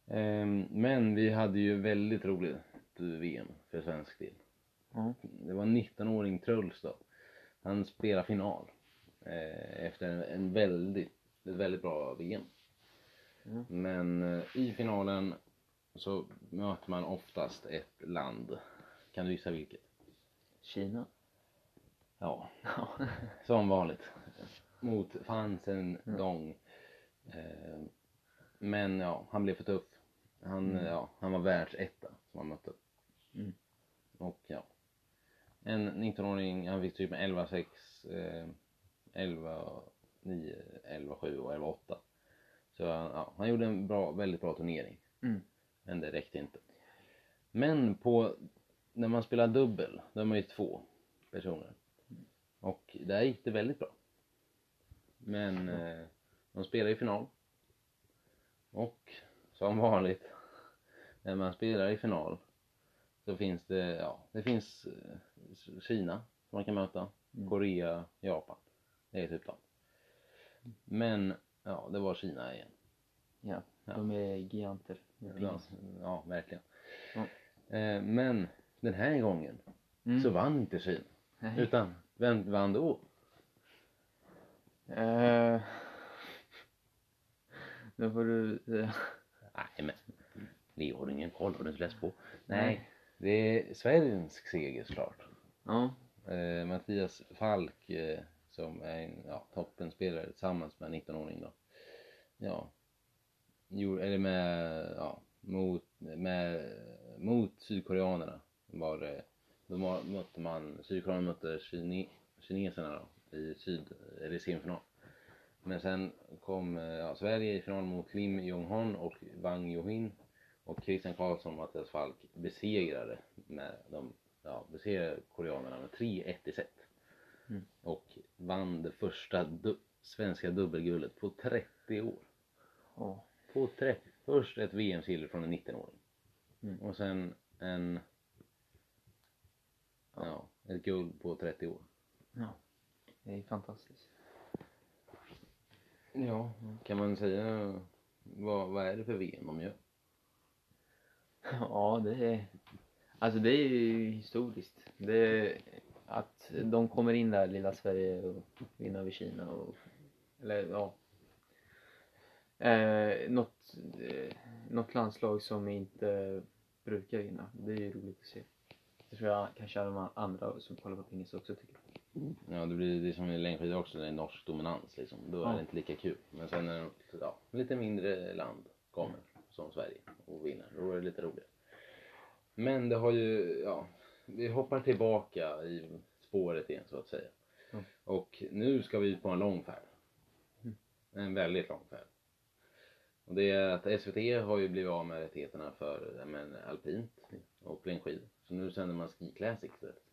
Ehm, men vi hade ju väldigt roligt VM för svensk del. Ja. Det var en 19-åring Truls då. Han spelade final. Eh, efter en, en väldigt, ett väldigt bra VM. Mm. Men eh, i finalen så möter man oftast ett land. Kan du gissa vilket? Kina. Ja, [laughs] som vanligt. Mot Fansen Dong. Eh, men ja, han blev för tuff. Han, Mm. ja, han var världsetta som han mötte. Mm. Och ja. En 19-åring, han fick typ med 11-6, eh, 11-9, 11-7 och 11-8. Så han, ja, han gjorde en bra, väldigt bra turnering. Mm. Men det räckte inte. Men på, när man spelar dubbel, då är man ju två personer. Och där gick det väldigt bra. Men eh, de spelar i final. Och som vanligt, [laughs] när man spelar i final så finns det, ja, det finns eh, Kina som man kan möta, Mm. Korea, Japan. Det är typ dem. Men, ja, det var Kina igen. Ja. Ja. De är giganter. Med Ja, verkligen. Eh, men den här gången Mm. så vann inte Kina. Nej. Utan, vem vann då? Eh, då får du säga. Nej men, Leo har du ingen koll, har du inte läst på? Nej, det är svensk seger såklart. Ja. Eh, Mattias Falk eh, som är en ja, toppenspelare tillsammans med 19-åring då. Ja, eller med, ja, mot, med, mot sydkoreanerna var det, då mötte man, sydkoreanerna mötte kine, kineserna då i syd, eller i semifinal. Men sen kom ja, Sverige i final mot Kim Jong-Hon och Wang Yohin och Christian Karlsson och Mattias Falk besegrade med de, ja, besegrade koreanerna med 3-1 i set. Mm. Och vann det första du- svenska dubbelguldet på 30 år. Ja. På 30. Först ett VM-silver från en 19-åring. Mm. Och sen en... Ja, ett guld på 30 år. ja. Det är fantastiskt. Ja, kan man säga vad, vad är det för VM de gör? Ja, det är... Alltså det är ju historiskt. Det är att de kommer in där, lilla Sverige, och vinner över Kina och... Eller ja. Eh, något, eh, något landslag som inte brukar vinna. Det är ju roligt att se. Det tror jag kanske de andra som kollar på pingis också tycker. Ja, det blir det är som i längdskidor också, det är norsk dominans liksom. Då är Ja. det inte lika kul. Men sen när ja, lite mindre land kommer, som Sverige, och vinner, då är det lite roligare. Men det har ju, ja, vi hoppar tillbaka i spåret igen så att säga. Ja. Och nu ska vi på en lång färd. Mm. En väldigt lång färd. Och det är att SVT har ju blivit av med rättigheterna för men, alpint och längdskidor. Så nu sänder man Ski Classic istället.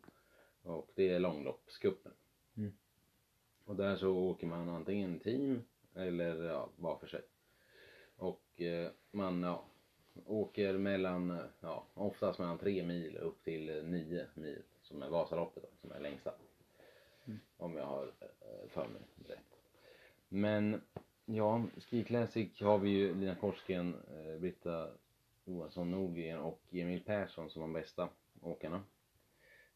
Och det är långloppscupen. Mm. Och där så åker man antingen team eller ja, var för sig. Och eh, man ja, åker mellan, ja, oftast mellan tre mil upp till eh, nio mil som är Vasaloppet då, som är längsta. Mm. Om jag har eh, för mig rätt. Men ja, Ski Classic har vi ju Lina Korsgren, eh, Britta Johansson Nordgren och Emil Persson som de bästa åkarna.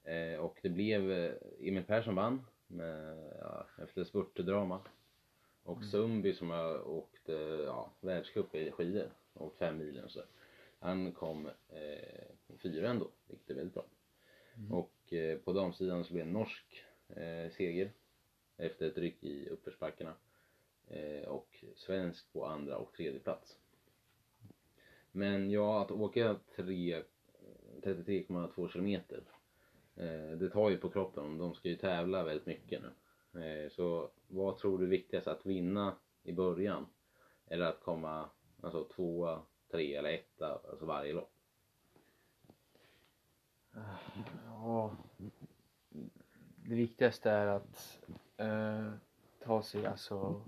Eh, och det blev, eh, Emil Persson vann med, ja, efter spurtdrama. Och Mm. Sundby som har åkt ja, världscup i skidor, åkt fem milen så. Han kom eh, fyra ändå, vilket är väldigt bra. Mm. Och eh, på damsidan så blev det en norsk eh, seger efter ett ryck i uppförsbackarna. Eh, och svensk på andra och tredje plats. Men ja, att åka tre- 33,2 kilometer eh, det tar ju på kroppen. De ska ju tävla väldigt mycket nu. Eh, så vad tror du är viktigast? Att vinna i början? Eller att komma alltså tvåa, tre eller etta, alltså varje lopp? Ja. Det viktigaste är att eh, ta sig, alltså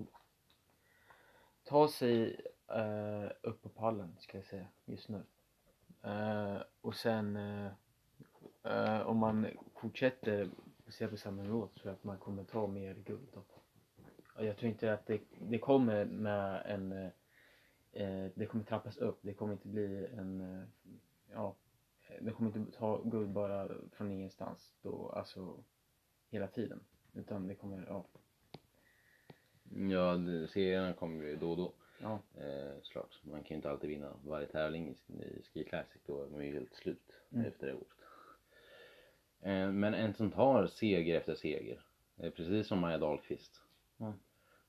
ta sig uh, upp på pallen ska jag säga just nu. Uh, och sen uh, om man fortsätter se på samma nivå så tror jag att man kommer ta mer guld då. Och jag tror inte att det, det kommer med en eh, det kommer trappas upp. Det kommer inte bli en eh, ja, det kommer inte ta guld bara från ingenstans då, alltså hela tiden. Utan det kommer, ja. Ja, serierna kommer ju då och då. ja. Eh, såklart. Man kan ju inte alltid vinna varje tävling i, Ski Classic. Då är man ju helt slut Mm. efter det året. Eh, men en som tar seger efter seger, eh, precis som Maja Dahlqvist. Ja.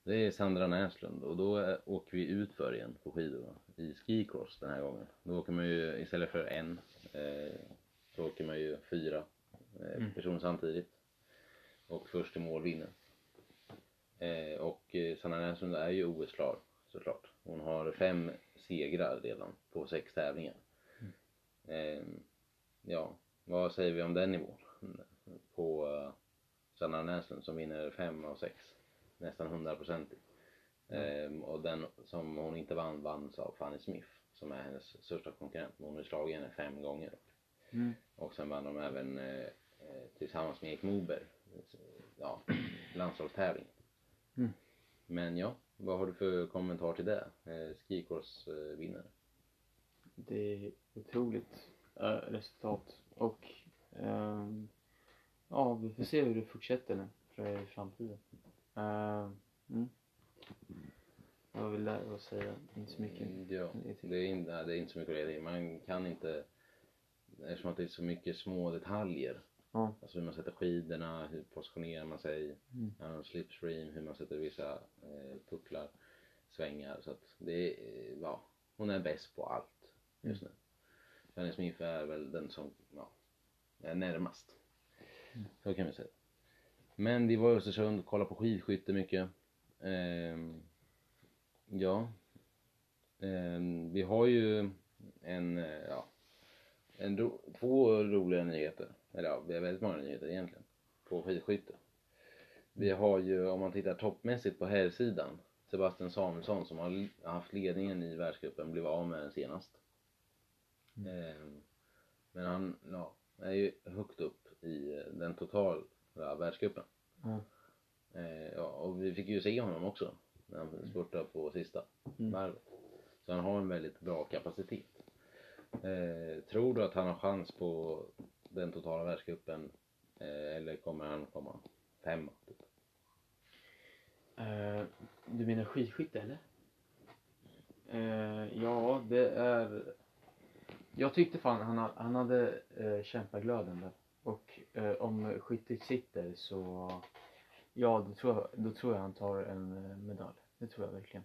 Det är Sandra Näslund och då eh, åker vi ut för igen på skidor i skicross den här gången. Då åker man ju istället för en eh, så åker man ju fyra eh, Mm. personer samtidigt. Och först i mål vinner. Eh, och eh, Sanna Näslund är ju OS-klar såklart. Hon har fem segrar redan på sex tävlingar. Eh, ja, vad säger vi om den nivån? På uh, Sanna Näslund som vinner fem av sex. Nästan hundraprocentigt. Eh, och den som hon inte vann vanns av Fanny Smith som är hennes största konkurrent. Hon har slagit henne fem gånger. Mm. Och sen vann de även eh, eh, tillsammans med Erik Moberg, eh, ja, [clears throat] landslagstävling. Mm. Men ja, vad har du för kommentar till det? Eh, Skikors vinnare. Det är otroligt eh, resultat. Och ehm, ja, vi får se hur det fortsätter nu för i framtiden. Uh, mm. Vad vill jag säga? Inte så mycket. Mm, Ja, Det är, inte, nej, det är inte så mycket att leda i. Man kan inte, eftersom att det är så mycket små detaljer. Ja. Alltså hur man sätter skidorna, hur positionerar man sig, Mm. ja, slipstream, hur man sätter vissa eh, pucklar, svängar. Så att det är, ja, hon är bäst på allt just nu. Fanny Smith är väl den som, ja, är närmast. Så kan vi säga. Men vi var i Östersund och kollade på skidskytte mycket. Ehm, ja. Ehm, vi har ju en, eh, ja, en ro, två roliga nyheter. Eller ja, vi har väldigt många nyheter egentligen. På skidskytte. Vi har ju, om man tittar toppmässigt på herrsidan, Sebastian Samuelsson som har haft ledningen i världscupen blev av med den senast. Mm. Ehm, men han ja, är ju högt upp i eh, den totala världscupen. Ja. Eh, ja, och vi fick ju se honom också när han spurtade på sista Mm. varvet. Så han har en väldigt bra kapacitet. Eh, tror du att han har chans på den totala världscupen eh, eller kommer han komma femma? Typ? Eh, du menar skidskytte eller? Eh, ja, det är... Jag tyckte fan han, ha- han hade eh, kämpaglöden där. Och eh, om skyttet sitter så... Ja, då tror, jag, då tror jag han tar en medalj. Det tror jag verkligen.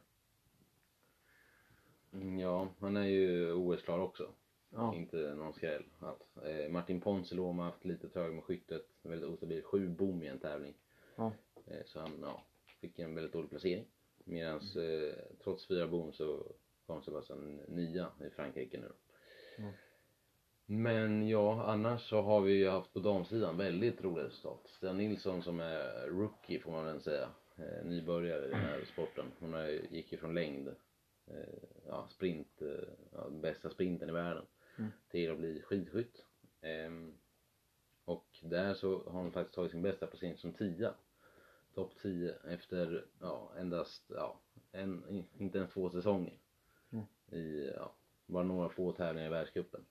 Mm, Ja, han är ju OS-klar också. Ja. Inte någon skräll alls. Eh, Martin Ponsiluoma har haft lite trög med skyttet. Väldigt ostabil. Sju bom i en tävling. Ja. Eh, så han ja, fick en väldigt dålig placering. Medan eh, trots fyra bom så kom Sebastian nia i Frankrike nu. Ja. Men ja, annars så har vi ju haft på damsidan väldigt roliga resultat. Stina Nilsson som är rookie får man väl säga. Eh, nybörjare i den här sporten. Hon har, ju- gick ju från längd, eh, ja, sprint, eh, ja, bästa sprinten i världen. Mm. Till att bli skidskytt. Ehm, och där så har hon faktiskt tagit sin bästa placering som tia. Topp 10 efter, ja, endast, ja, en, inte ens två säsonger. Mm. I, ja, bara några få tävlingar i världscupen.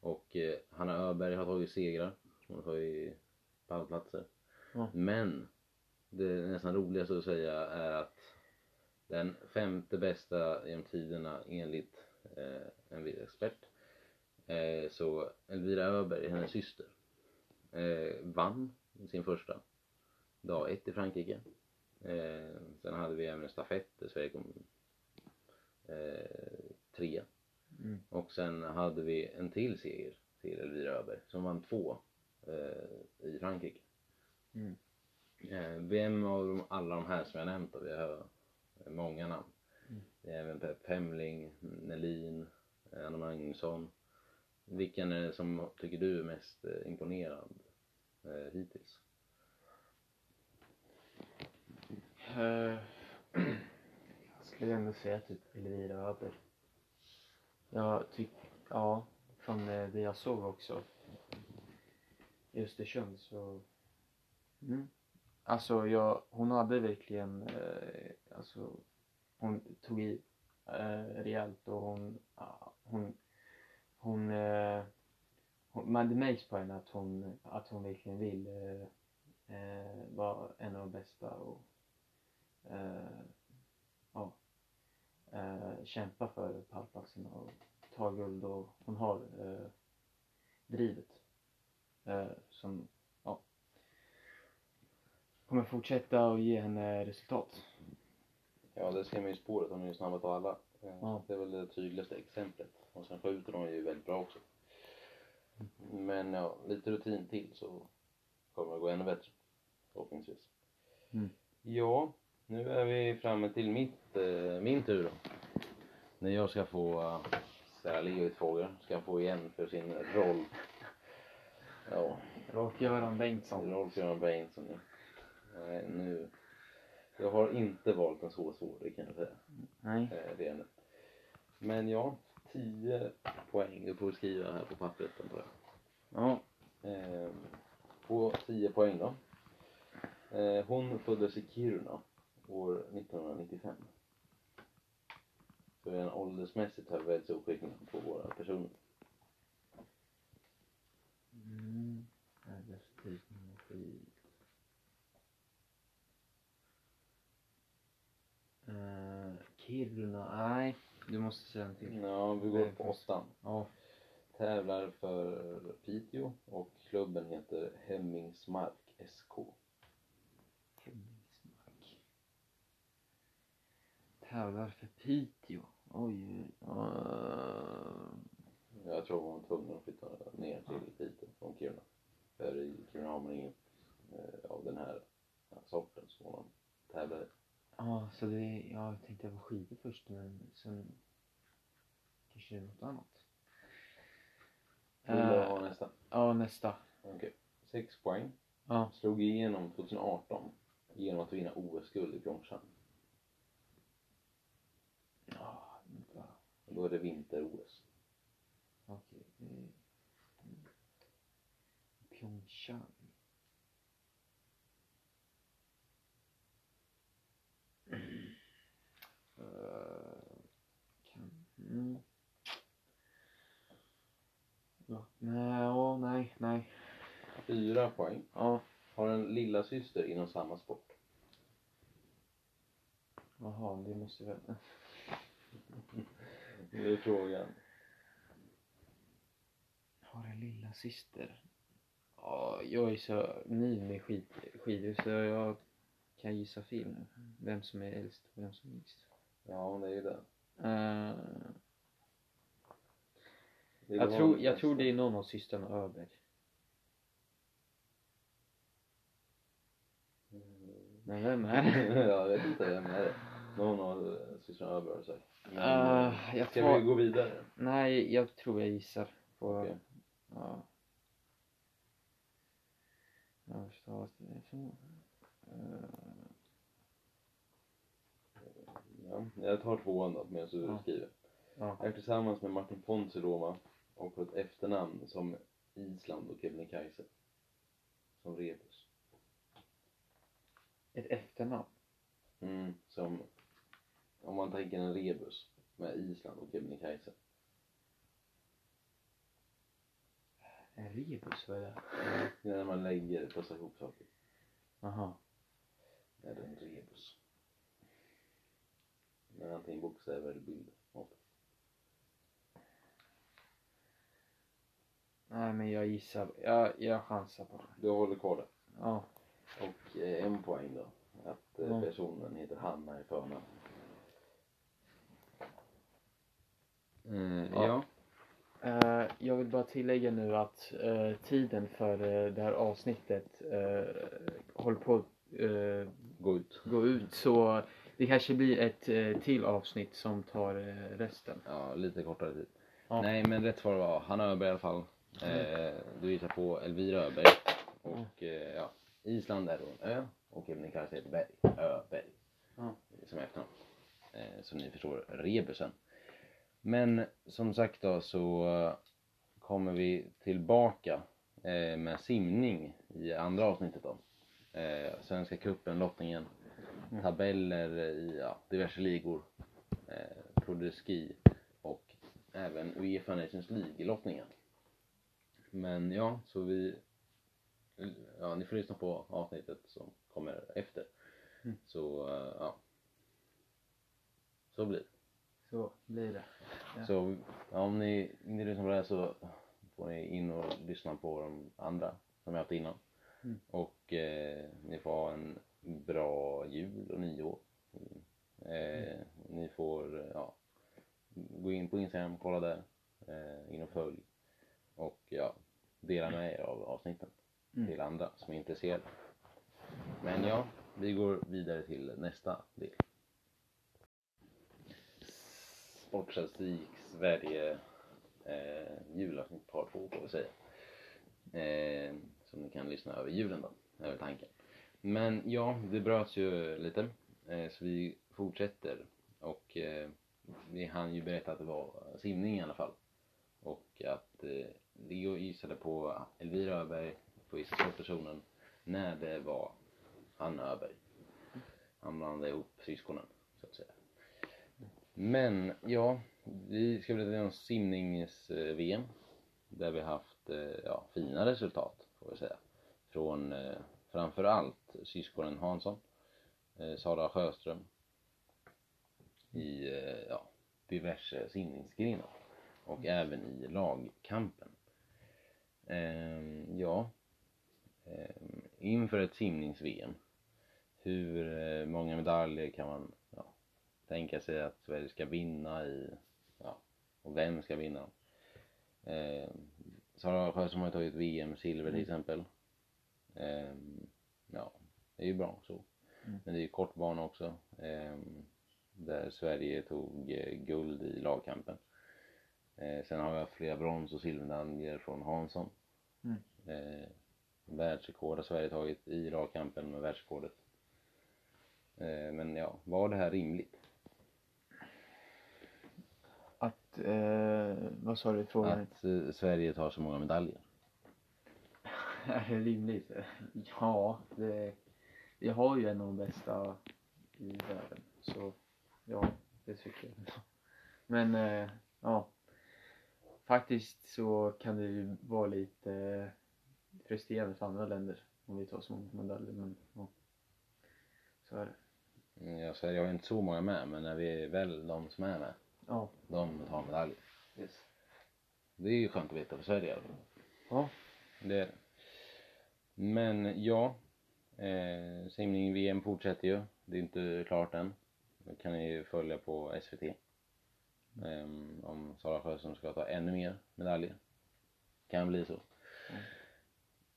Och eh, Hanna Öberg har tagit segrar. Hon har tagit pallplatser. Ja. Men det nästan roligaste att säga är att den femte bästa genom tiderna enligt eh, en expert. Eh, så Elvira Öberg, hennes syster, eh, vann sin första dag ett i Frankrike. Eh, sen hade vi även en stafett där Sverige kom eh, trea. Mm. Och sen hade vi en till seger till Elvira Öberg som vann två eh, i Frankrike. Mm. Eh, vem av de, alla de här som jag nämnt då, vi har många namn. Mm. Det är även Pep Hemling, Nelin, Anna Magnusson. Vilken är det som tycker du är mest eh, imponerad eh, hittills? Eh, [clears throat] jag skulle ändå säga typ Elvira Öberg. Jag tycker, ja, från eh, det jag såg också i Östersund så, mm. Alltså jag, hon hade verkligen, eh, alltså hon tog i eh, rejält och hon, ja, hon, hon, eh, hon, det märks på henne att hon, att hon verkligen vill eh, eh, vara en av de bästa och eh, ja, eh, kämpa för pallplatsen och ta guld och hon har eh, drivet eh, som ja, kommer fortsätta och ge henne resultat. Ja, det ser man ju i spåret. Hon är ju snabbast av alla. Eh, Ja. Det är väl det tydligaste exemplet. Och sen skjuter hon ju väldigt bra också. Men ja, lite rutin till så kommer det gå ännu bättre. Förhoppningsvis. Mm. Ja, nu är vi framme till mitt, eh, min tur då. När jag ska få uh, ställa Leo lite frågor. Ska få igen för sin roll. Ja, Rolf-Göran Bengtsson. Rolf-Göran Bengtsson. ja. Nej, nu. Jag har inte valt en så svår, det kan jag säga. Nej. Eh, det är det. Men ja, 10 poäng. Du får skriva här på pappret antar jag. Ja. Eh, på 10 poäng då. Eh, hon föddes i Kiruna år 1995. Så en åldersmässigt har vi väldigt stor skillnad på våra personer. Mm. Skit. Eh, Kiruna, nej. Du måste säga en till. Ja, vi går på åttan. Ja. Tävlar för Piteå och klubben heter Hemmingsmark SK. Hemmingsmark. Tävlar för Piteå. Oj. Uh, Jag tror hon var tvungen att flytta ner till Piteå från Kiruna. För i Kiruna har man inget eh, av den här ja, sorten som man tävlar i. ja, så det, ja, jag tänkte jag var skidor först men sen kanske det är något annat. Vill du Eh, ha nästa? ja, nästa. Okej. Sex poäng. Ja. Slog igenom 2018 genom att vinna OS-guld i Pyeongchang. Ja, vänta. Och då är det vinter-OS. Okej, det är... Mm. Pyeongchang. Eh, kan... Mm. Ja, nej, åh, nej, nej. Fyra poäng. Ja, Har en lilla syster inom samma sport. jaha, det måste väl... Det [laughs] är frågan. Har en lilla syster. Ja, jag är så ny med skid, skidor så jag kan gissa fel nu. Vem som är äldst och vem som är yngst. Ja, det är ju det. Är jag, tror, jag tror det är någon av systrarna Öberg. Men vem är [laughs] det? jag vet inte vem är det. Någon av eh, systrarna Öberg har sagt. Men, Ah, jag Ska tar- vi gå vidare? Nej, jag tror jag gissar på... Okej. Ja. Jag förstår att det är så. Eh, Ja, jag tar tvåan då medan du Ja. skriver. ja. Jag är tillsammans med Martin Ponsiluoma och har ett efternamn som Island och Kebnekaise. Som Rebus. Ett efternamn. Mm, som om man tänker en rebus med Island och Kebnekaise. En rebus, vad är det? Det är när man lägger, pussar ihop saker. Jaha. Det är en rebus. Med antingen bokstäver eller bild. Ja. Nej, men jag gissar. Jag, jag chansar på det. Du håller kvar det. Ja. Och eh, en poäng då. Att eh, Ja. personen heter Hanna i förnamn. Eh, Ja. ja. Eh, jag vill bara tillägga nu att eh, tiden för eh, det här avsnittet uh, håller på att eh, Gå ut. gå ut. Så det kanske blir ett eh, till avsnitt som tar eh, resten. Ja, lite kortare tid. Ja. Nej, men rätt svar var Hanna Öberg i alla fall. Eh, du gissar på Elvira Öberg. Och eh, ja, Island är då en ö och Kebnekaise heter berg. Öberg. Ja. Som efternamn. Eh, så ni förstår rebusen. Men som sagt då så kommer vi tillbaka eh, med simning i andra avsnittet då. Eh, Svenska cupen, lottningen, Mm. tabeller i ja, diverse ligor, eh, Pro och även Uefa Nations League-lottningen. Men ja, så vi... Ja, ni får lyssna på avsnittet som kommer efter. Mm. Så, eh, ja. Så blir det. Så blir det. Ja. Så ja, om ni inte lyssnar på det här så får ni in och lyssna på de andra som jag haft innan. Mm. Och eh, ni får ha en bra jul och nyår. Mm. Eh, Ni får ja, gå in på Instagram, kolla där. Eh, in och följ. Och ja, dela med er av avsnitten Mm. till andra som är intresserade. Men ja, vi går vidare till nästa del. Sportstatistik Sverige eh, julavsnitt par två får vi säga. Eh, som ni kan lyssna över julen då, över tanken. Men ja, det bröts ju lite. Eh, så vi fortsätter. Och eh, vi hann ju berätta att det var simning i alla fall. Och att eh, Leo gissade på Elvira Öberg på personen när det var Hanna Öberg. Han blandade ihop syskonen, så att säga. Men ja, vi ska berätta om simnings-VM. Där vi haft eh, ja, fina resultat, får vi säga. Från eh, framförallt syskonen Hansson, eh, Sara Sjöström. I eh, ja, diverse simningsgrenar. Och även i lagkampen. Ehm, ja, ehm, inför ett simnings-VM. Hur eh, många medaljer kan man ja, tänka sig att Sverige ska vinna i, ja, och vem ska vinna? Eh, Sara Sjöström har ju tagit VM-silver till exempel. Eh, ja, det är ju bra så. Mm. Men det är ju kortbana också. Eh, där Sverige tog eh, guld i lagkampen. Eh, sen har haft flera brons och silvermedaljer från Hansson. Mm. Eh, världsrekord har Sverige tagit i lagkampen med världsrekordet. Eh, men ja, var det här rimligt? Att, eh, vad sa du frågan? Att eh, Sverige tar så många medaljer? [laughs] Är det rimligt? Ja, det, vi har ju en av de bästa i världen. Så ja, det tycker jag. Men eh, ja, faktiskt så kan det ju vara lite frustrerande för andra länder om vi tar så många medaljer. Men ja, så är det. Mm, Ja, Sverige har inte så många med, men när vi är väl de som är med, Ja, de tar medaljer. yes. Det är ju skönt att veta för Sverige i alla fall. Ja, Det är det. Men ja, eh, simning-VM fortsätter ju. Det är inte klart än. Det kan ni ju följa på SVT. Eh, om Sara Sjöström ska ta ännu mer medaljer. Kan bli så. Mm.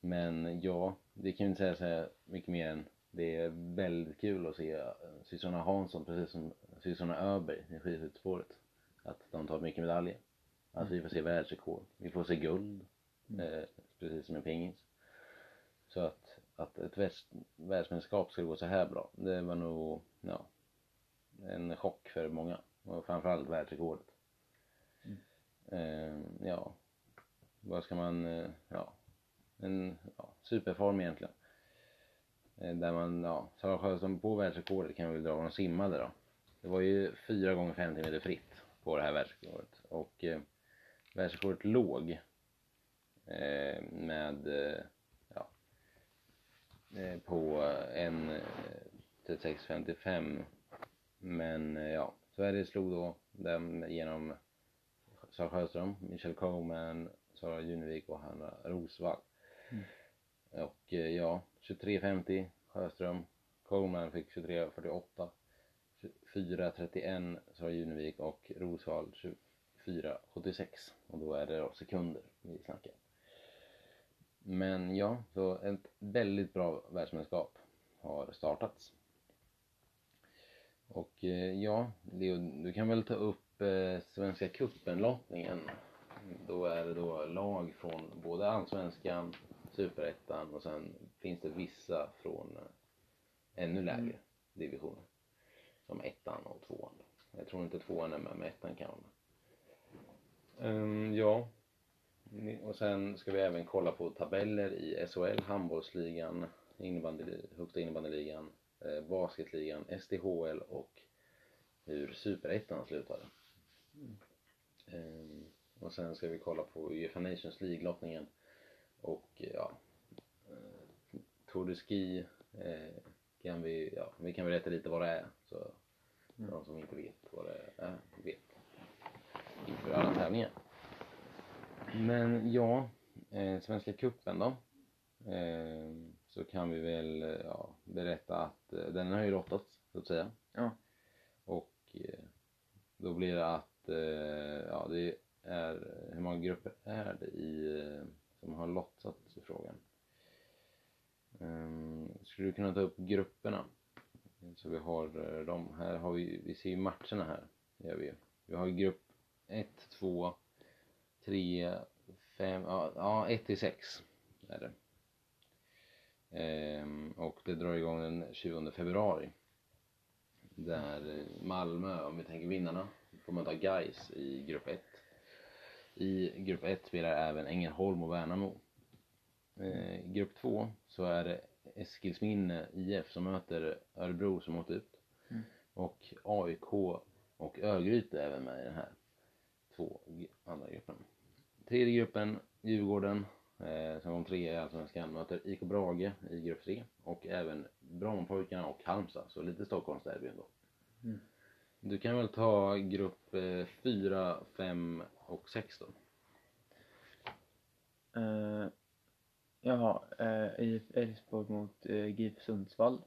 Men ja, det kan ju inte säga så mycket mer än det är väldigt kul att se eh, syssorna Hansson precis som syssorna Öberg i skidspåret. Att de tar mycket medaljer. Att vi får se världsrekord. Vi får se guld. Mm. Eh, precis som i pingis. Så att, att ett världs, världsmästerskap skulle gå så här bra, det var nog, ja, en chock för många. Och framförallt världsrekordet. Mm. Eh, ja, vad ska man, eh, ja, en ja, superform egentligen. Eh, där man, ja, Sara Sjöström på världsrekordet kan vi väl dra vad hon simmade då. Det var ju 4 gånger 50 meter fritt på det här världsrekordet. Och eh, världsrekordet låg eh, med, eh, ja, eh, på en eh, 36.55. Men eh, ja, Sverige slog då dem genom Sara Sjöström, Michelle Coleman, Sara Junevik och Hanna Rosvall. Mm. Och eh, ja, 23.50 Sjöström. Coleman fick 23.48. 4.31 Sara Junevik och Rosvall 24.76. Och då är det då sekunder vi snackar. Men ja, så ett väldigt bra världsmästerskap har startats. Och eh, ja, Leo, du kan väl ta upp eh, Svenska cupen-lottningen. Då är det då lag från både Allsvenskan, Superettan och sen finns det vissa från eh, ännu lägre Mm. divisioner. Som ettan och tvåan. Jag tror inte tvåan är med, men ettan kan vara med. Ehm, ja. Och sen ska vi även kolla på tabeller i SHL, handbollsligan, innebandy, högsta innebandyligan, basketligan, SDHL och hur superettan slutade. Ehm, och sen ska vi kolla på Uefa Nations League-lottningen och ja, eh, Tour de Ski eh, kan vi, ja, vi kan berätta lite vad det är så Mm. de som inte vet vad det är vet inför alla tävlingar. Men ja, eh, Svenska cupen då. Eh, så kan vi väl eh, ja, berätta att eh, den har ju lottats så att säga. Ja. Och eh, då blir det att, ja det är, hur många grupper är det i, som har lottats i frågan? Um, skulle du kunna ta upp grupperna? Så vi har eh, de här, har vi, vi ser ju matcherna här, gör vi ju. Vi har grupp 1, 2, 3, 5, ja, ja 1 till 6 är det. Ehm, och det drar igång den 20 februari. Där eh, Malmö, om vi tänker vinnarna, får möta Gais i grupp 1. I grupp 1 spelar även Ängelholm och Värnamo. Eh, grupp 2 så är det Eskilsminne IF som möter Örebro som åkt ut. Mm. Och AIK och Örgryte är även med i den här två andra gruppen. Tredje gruppen, Djurgården, eh, som kom trea i Allsvenskan, möter IK Brage i grupp 3 och även Brommapojkarna och Halmstad, så lite Stockholmsderby ändå. Mm. Du kan väl ta grupp 4, 5 och 6 då? Uh, jaha, IF Elfsborg mot uh, GIF Sundsvall.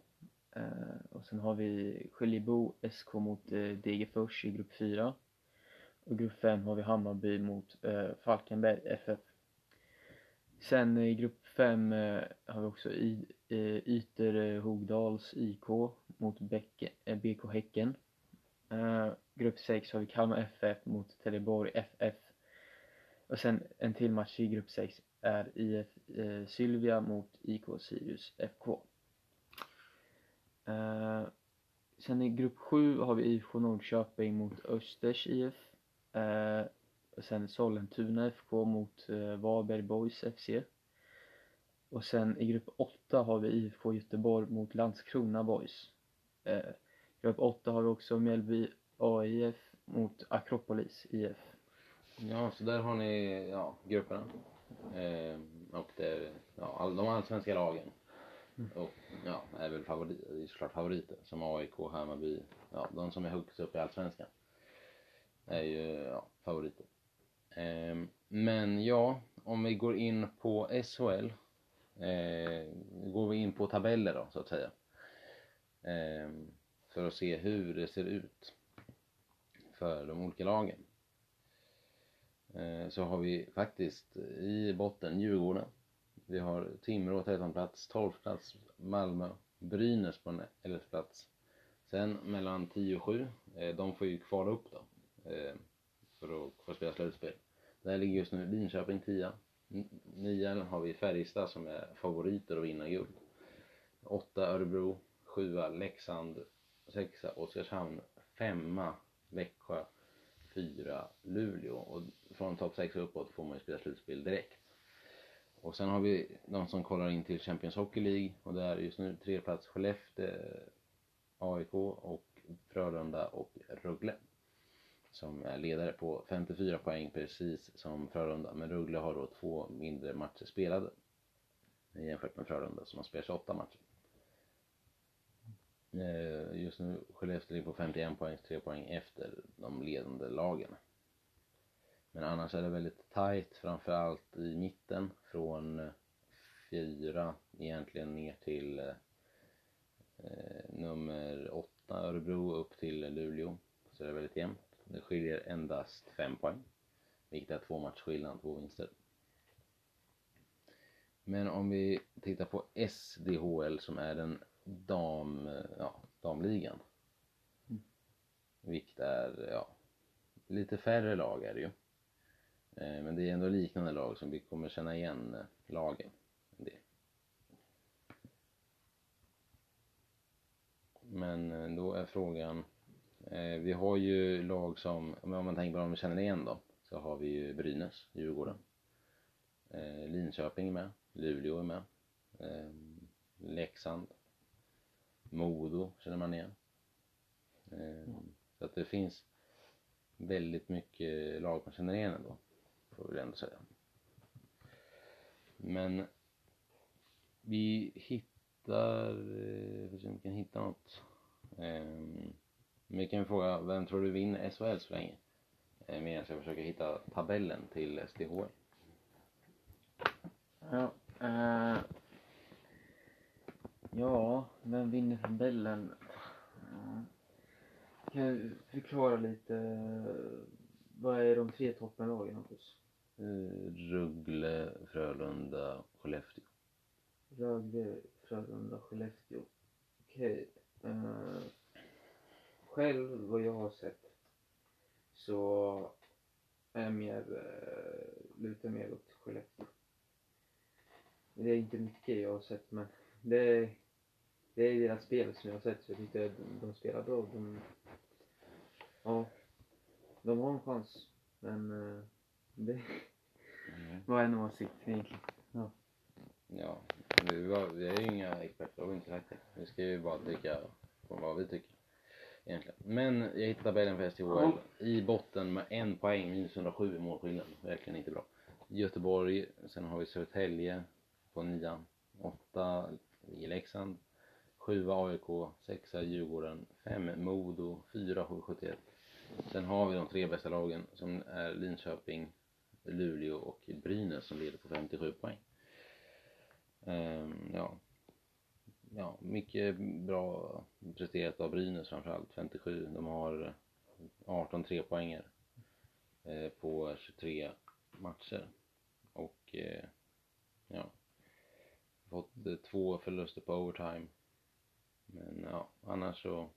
Eh, och sen har vi Skiljebo SK mot uh, Degerfors i grupp 4. Och grupp 5 har vi Hammarby mot uh, Falkenberg FF. Sen i grupp 5 eh, har vi också I, eh, Yter eh, Hogdals IK mot Bäcke, BK Häcken. Grupp 6 har vi Kalmar FF mot Trelleborg FF. Och sen en till match i grupp 6 är IF Sylvia mot IK Sirius FK. Sen i grupp 7 har vi IFK Norrköping mot Östers IF. Och sen Sollentuna FK mot eh, Varberg Boys FC. Och sen i grupp 8 har vi IFK Göteborg mot Landskrona Boys. Eh, grupp 8 har vi också Mjällby AIF mot Akropolis IF. Ja, så där har ni ja, grupperna. Eh, och är ja, all, de allsvenska lagen. Och ja, är väl favorit, det är såklart favoriter som AIK, Hammarby, ja, de som är högst upp i allsvenskan. Är ju ja, favoriter. Ehm, men ja, om vi går in på SHL. Eh, går vi in på tabeller då, så att säga. Ehm, för att se hur det ser ut för de olika lagen. Ehm, så har vi faktiskt i botten Djurgården. Vi har Timrå 13 plats, 12 plats Malmö, Brynäs på en 11 plats. Sen mellan 10 och 7, eh, de får ju kvala upp då för att få spela slutspel. Där ligger just nu Linköping 10. 9 har vi Färjestad som är favoriter att vinna guld. 8 Örebro, 7 Leksand, 6 Oskarshamn, 5 Växjö, 4 Luleå och från topp 6 och uppåt får man ju spela slutspel direkt. Och sen har vi de som kollar in till Champions Hockey League och där är just nu tre plats Skellefteå, AIK och Frölunda och Rögle. Som är ledare på 54 poäng precis som Frölunda. Men Rögle har då två mindre matcher spelade. Jämfört med Frölunda som har spelat 28 matcher. Eh, just nu Skellefteå ligger på 51 poäng, 3 poäng efter de ledande lagen. Men annars är det väldigt tajt, framförallt i mitten från eh, fyra egentligen ner till eh, eh, nummer åtta Örebro upp till Luleå. Så det är väldigt jämnt. Det skiljer endast fem poäng. Vilket är två matchers skillnad, två vinster. Men om vi tittar på SDHL som är den dam, ja, damligan. Mm. Vilket är, ja, lite färre lag är det ju. Eh, men det är ändå liknande lag som vi kommer känna igen eh, lagen. Det. Men eh, då är frågan, Eh, vi har ju lag som, om man tänker på dem vi känner igen då, så har vi ju Brynäs, Djurgården. Eh, Linköping är med, Luleå är med, eh, Leksand, Modo känner man igen. Så att det finns väldigt mycket lag man känner igen ändå får vi ändå säga. Men vi hittar, eh, vi vi kan hitta något. Eh, vi kan fråga, vem tror du vinner SHL så länge? Eh, medan jag försöker hitta tabellen till SDH. Ja, uh, ja, vem vinner tabellen? Uh, kan jag förklara lite, vad är de tre toppenlagen Hampus? Eh, Rögle, Frölunda, Skellefteå. Rögle, Frölunda, Skellefteå. Okej. Okay. Eh, själv, vad jag har sett, så är mer, uh, lutar mer åt Skellefteå. Det är inte mycket jag har sett, men det är, det är deras spel som jag har sett, så jag tyckte de, de spelar bra. De, ja, de har en chans, men uh, det, Mm. [laughs] Vad är en åsikt egentligen? Ja. Ja, vi, var, vi är ju inga experter, har inte. Vi ska ju bara tycka på vad vi tycker. Egentligen. Men jag hittade tabellen för STHL. Ja. I botten med en poäng, minus 107 i målskillnad. Verkligen inte bra. Göteborg, sen har vi Södertälje på nian. Åtta i Leksand. Sjua AIK, sexa Djurgården, fem Modo, fyra H71. Sen har vi de tre bästa lagen som är Linköping, Luleå och Brynäs som leder på 57 poäng. Um, ja ja, mycket bra presterat av Brynäs framförallt, 57. De har 18 trepoängare eh, på 23 matcher. Och eh, ja, fått eh, två förluster på overtime. Men ja, annars så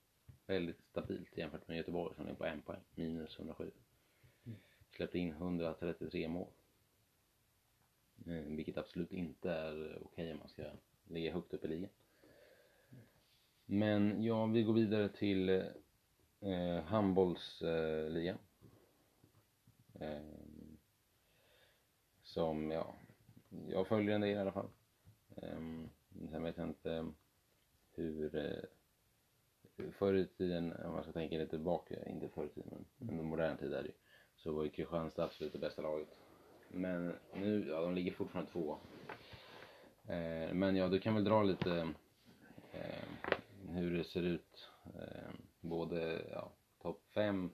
väldigt stabilt jämfört med Göteborg som är på en poäng, minus 107 släppte in 133 mål. Eh, vilket absolut inte är okej om man ska ligga högt upp i ligan. Men ja, vi går vidare till eh, handbollsligan. Eh, som, ja, jag följer en del i alla fall. Eh, sen vet jag inte hur eh, förr i tiden, om man ska tänka lite tillbaka, eh, inte förr i tiden men under modern tid är det ju, så var ju Kristianstad absolut det bästa laget. Men nu, ja de ligger fortfarande två. Eh, men ja, du kan väl dra lite eh, hur det ser ut. Eh, både ja, topp fem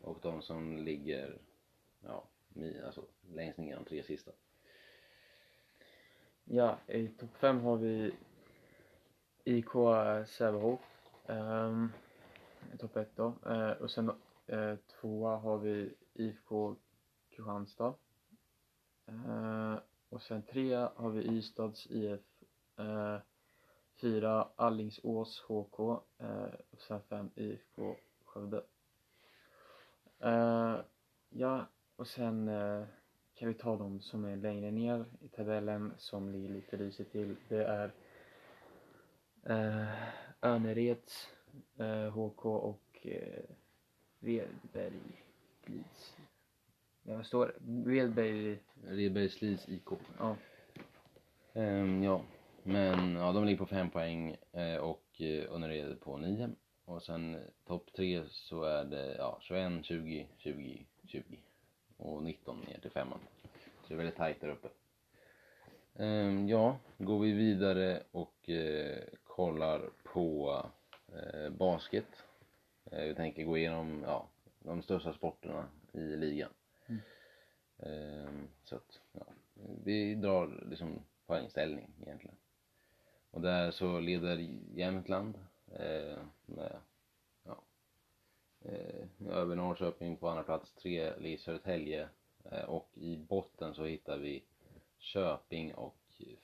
och de som ligger ja, mi, alltså, längst ner, de tre sista. Ja, i topp fem har vi IK Sävehof. Um, topp ett då. Uh, och sen uh, tvåa har vi IFK Kristianstad. Uh, och sen trea har vi Ystads IF. Uh, fyra Allingsås HK. Uh, och sen fem IFK Skövde. ja, och sen kan vi ta de som är längre ner i tabellen som ligger lite risigt till. Det är eh, Önereds eh, HK och eh, Redberg Leeds. Ja, vad står det? Redberg... Redbergs Leeds IK. Ja. Um, ja, men ja, de ligger på fem poäng eh, och eh, Önnered på nio. Och sen eh, topp tre så är det ja, 21, 20, 20, 20 och 19 ner till femman. Så det är väldigt tajt där uppe. Um, ja, går vi vidare och uh, kollar på uh, basket. Uh, vi tänker gå igenom ja, de största sporterna i ligan. Mm. Um, så att, ja, vi drar liksom poängställning egentligen. Och där så leder Jämtland med ja, över Norrköping på andra plats, tre ligger Södertälje och i botten så hittar vi Köping och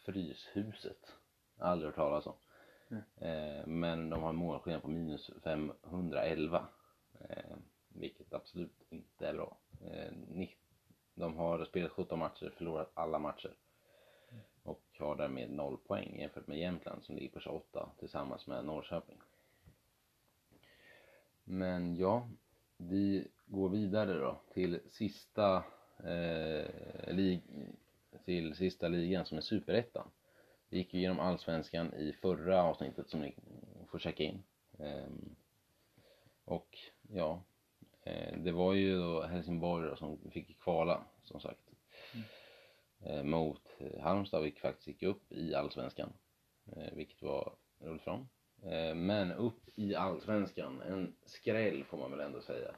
Fryshuset. Aldrig hört talas om. Mm. men de har en målskillnad på minus 511. Eh, vilket absolut inte är bra. Eh, de har spelat 17 matcher, förlorat alla matcher. Och har därmed 0 poäng jämfört med Jämtland som ligger på 28 tillsammans med Norrköping. Men ja, vi går vidare då till sista eh, lig till sista ligan som är superettan. Vi gick ju igenom allsvenskan i förra avsnittet som ni får checka in. Ehm, och ja, eh, det var ju då Helsingborg då som fick kvala som sagt. Mm. Eh, mot Halmstad vilket faktiskt gick upp i allsvenskan. Eh, vilket var roligt för dem. Men upp i allsvenskan, en skräll får man väl ändå säga.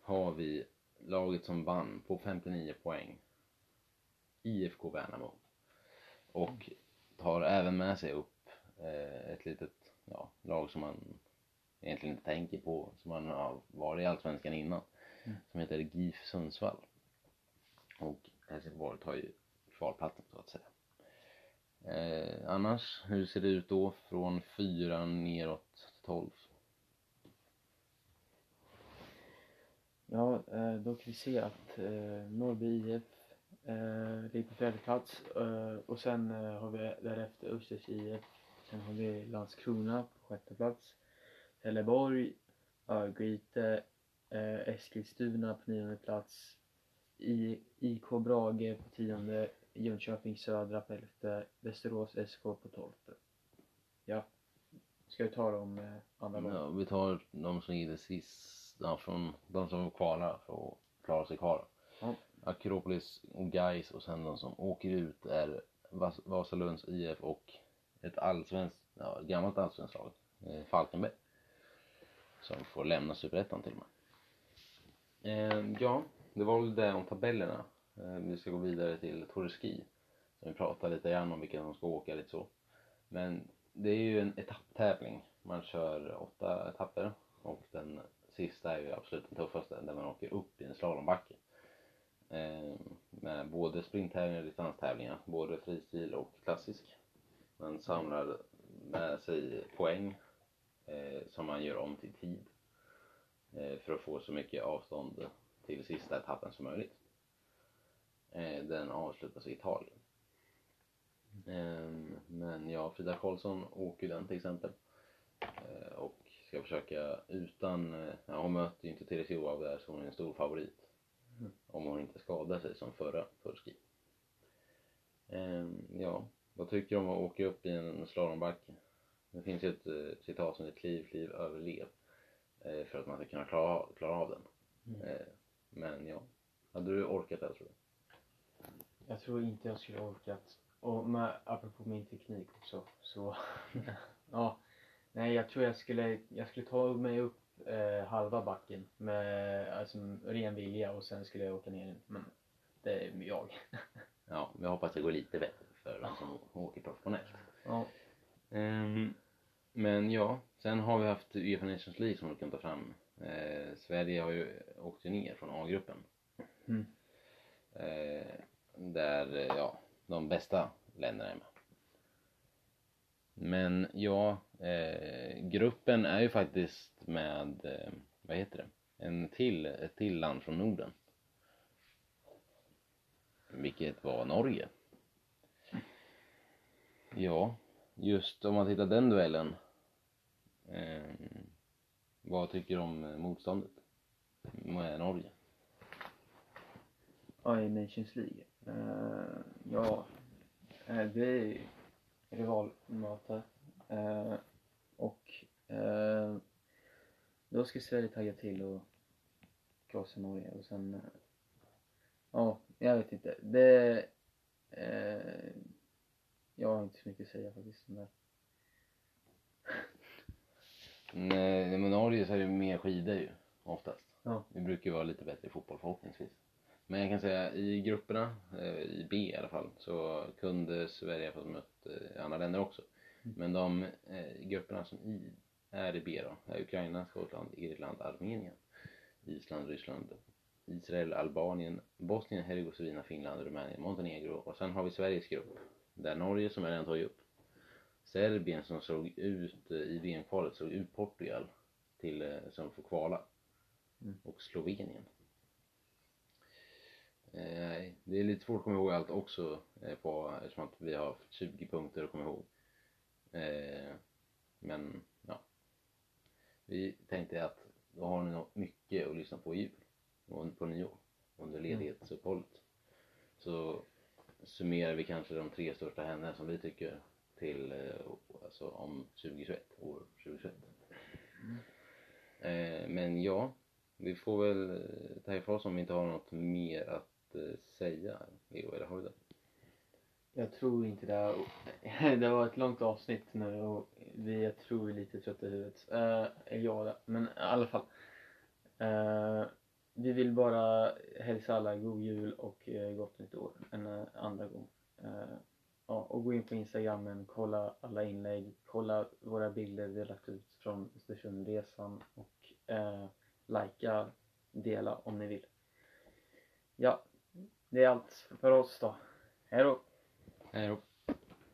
Har vi laget som vann på 59 poäng IFK Värnamo. Och tar även med sig upp eh, ett litet ja, lag som man egentligen inte tänker på, som man har varit i Allsvenskan innan. Mm. Som heter GIF Sundsvall. Och Helsingborg tar ju kvalplatsen så att säga. Eh, annars, hur ser det ut då från fyran neråt till tolv? Ja, eh, då kan vi se att eh, Norrby IF Eh, ligger på fjärde plats. Eh, och sen eh, har vi därefter Östers IF. Sen har vi Landskrona på sjätte plats. Trelleborg, Örgryte, eh, Eskilstuna på nionde plats. I, IK Brage på tionde. Jönköping Södra på elfte. Västerås SK på tolfte. Ja. Ska vi ta dem eh, andra gången? Ja, vi tar de som ligger sist, ja, från de som kvalar för att klara sig kvar. Ja. Akropolis och Gais och sen de som åker ut är Vas Vasalunds IF och ett allsvenskt, ja, gammalt allsvenskt lag, eh, Falkenberg. Som får lämna superettan till och med. Eh, ja, det var väl det om tabellerna. Eh, vi ska gå vidare till Tour Ski. Som vi pratade lite grann om vilka som ska åka lite så. Men det är ju en etapptävling. Man kör åtta etapper och den sista är ju absolut den tuffaste där man åker upp i en slalombacke. Eh, med både sprinttävlingar och distanstävlingar, både fristil och klassisk. Man samlar med sig poäng eh, som man gör om till tid för att få så mycket avstånd till sista etappen som möjligt. Den avslutas i Italien. Men ja, Frida Karlsson åker den till exempel. Eh, och ska försöka utan, eh, ja, hon möter ju inte Therese Johaug där så hon är en stor favorit. Mm. Om hon inte skadar sig som förra förski. Ehm, ja, vad tycker du om att åka upp i en slalombacke? Det finns ju ett eh, citat som heter kliv, kliv, överlev. Eh, för att man ska kunna klara, av- klara av den. Mm. Eh, men ja, hade du orkat det tror du? Jag tror inte jag skulle orkat. Och med, apropå min teknik också, så [laughs] ja. Nej, jag tror jag skulle, jag skulle ta mig upp eh, halva backen med alltså, ren vilja och sen skulle jag åka ner den. Men det är jag. [laughs] Ja, vi hoppas det går lite bättre för de som åker professionellt. Ja. Ehm, men ja, sen har vi haft Uefa Nations League som du kan ta fram. Eh, Sverige har ju åkt ner från A-gruppen. Mm. Eh, där, eh, ja, de bästa länderna är med. Men ja, eh, gruppen är ju faktiskt med, eh, vad heter det, en till, ett till land från Norden. Vilket var Norge. Ja, just om man tittar den duellen. Eh, vad tycker du om eh, motståndet med Norge? Ja, i Nations League. Eh, ja, det är ju rivalmöte. Eh, och eh, då ska Sverige tagga till och krossa Norge och sen... ja, jag vet inte. Det... Jag har inte så mycket att säga faktiskt om det. Nej, men Norge så är det mer skidor ju, oftast. Ja. Vi brukar ju vara lite bättre i fotboll förhoppningsvis. Men jag kan säga i grupperna, eh, i B i alla fall, så kunde Sverige ha fått mött eh, andra länder också. Mm. Men de eh, grupperna som i, är i B då, är Ukraina, Skottland, Irland, Armenien, Island, Ryssland, Israel, Albanien, Bosnien, Herzegovina, Finland, Rumänien, Montenegro och sen har vi Sveriges grupp. Där Norge, som jag redan tagit upp, Serbien som såg ut i VM-kvalet, såg ut Portugal till, som får kvala. Mm. Och Slovenien. Eh, Nej, det är lite svårt att komma ihåg allt också eh, på, eftersom att vi har haft 20 punkter att komma ihåg. Eh, Men, ja. Vi tänkte att då har ni nog mycket att lyssna på i jul och på nyår under ledighetsuppehållet. Så summerar vi kanske de tre största händelserna som vi tycker till, eh, alltså om 2021, år 2021. Eh, men ja, vi får väl eh, ta ifrån oss om vi inte har något mer att Eh, säga. Jo, eller har du det? Jag tror inte det. Här, [laughs] det var ett långt avsnitt nu och vi, jag tror vi är lite trötta i huvudet. Uh, jag det. Men i alla fall. Uh, vi vill bara hälsa alla god jul och uh, gott nytt år en uh, andra gång. Ja, och gå in på instagrammen, kolla alla inlägg, kolla våra bilder vi har lagt ut från Östersundresan och uh, likea, dela om ni vill. Ja, det är allt för oss då. Hej då! Hej då!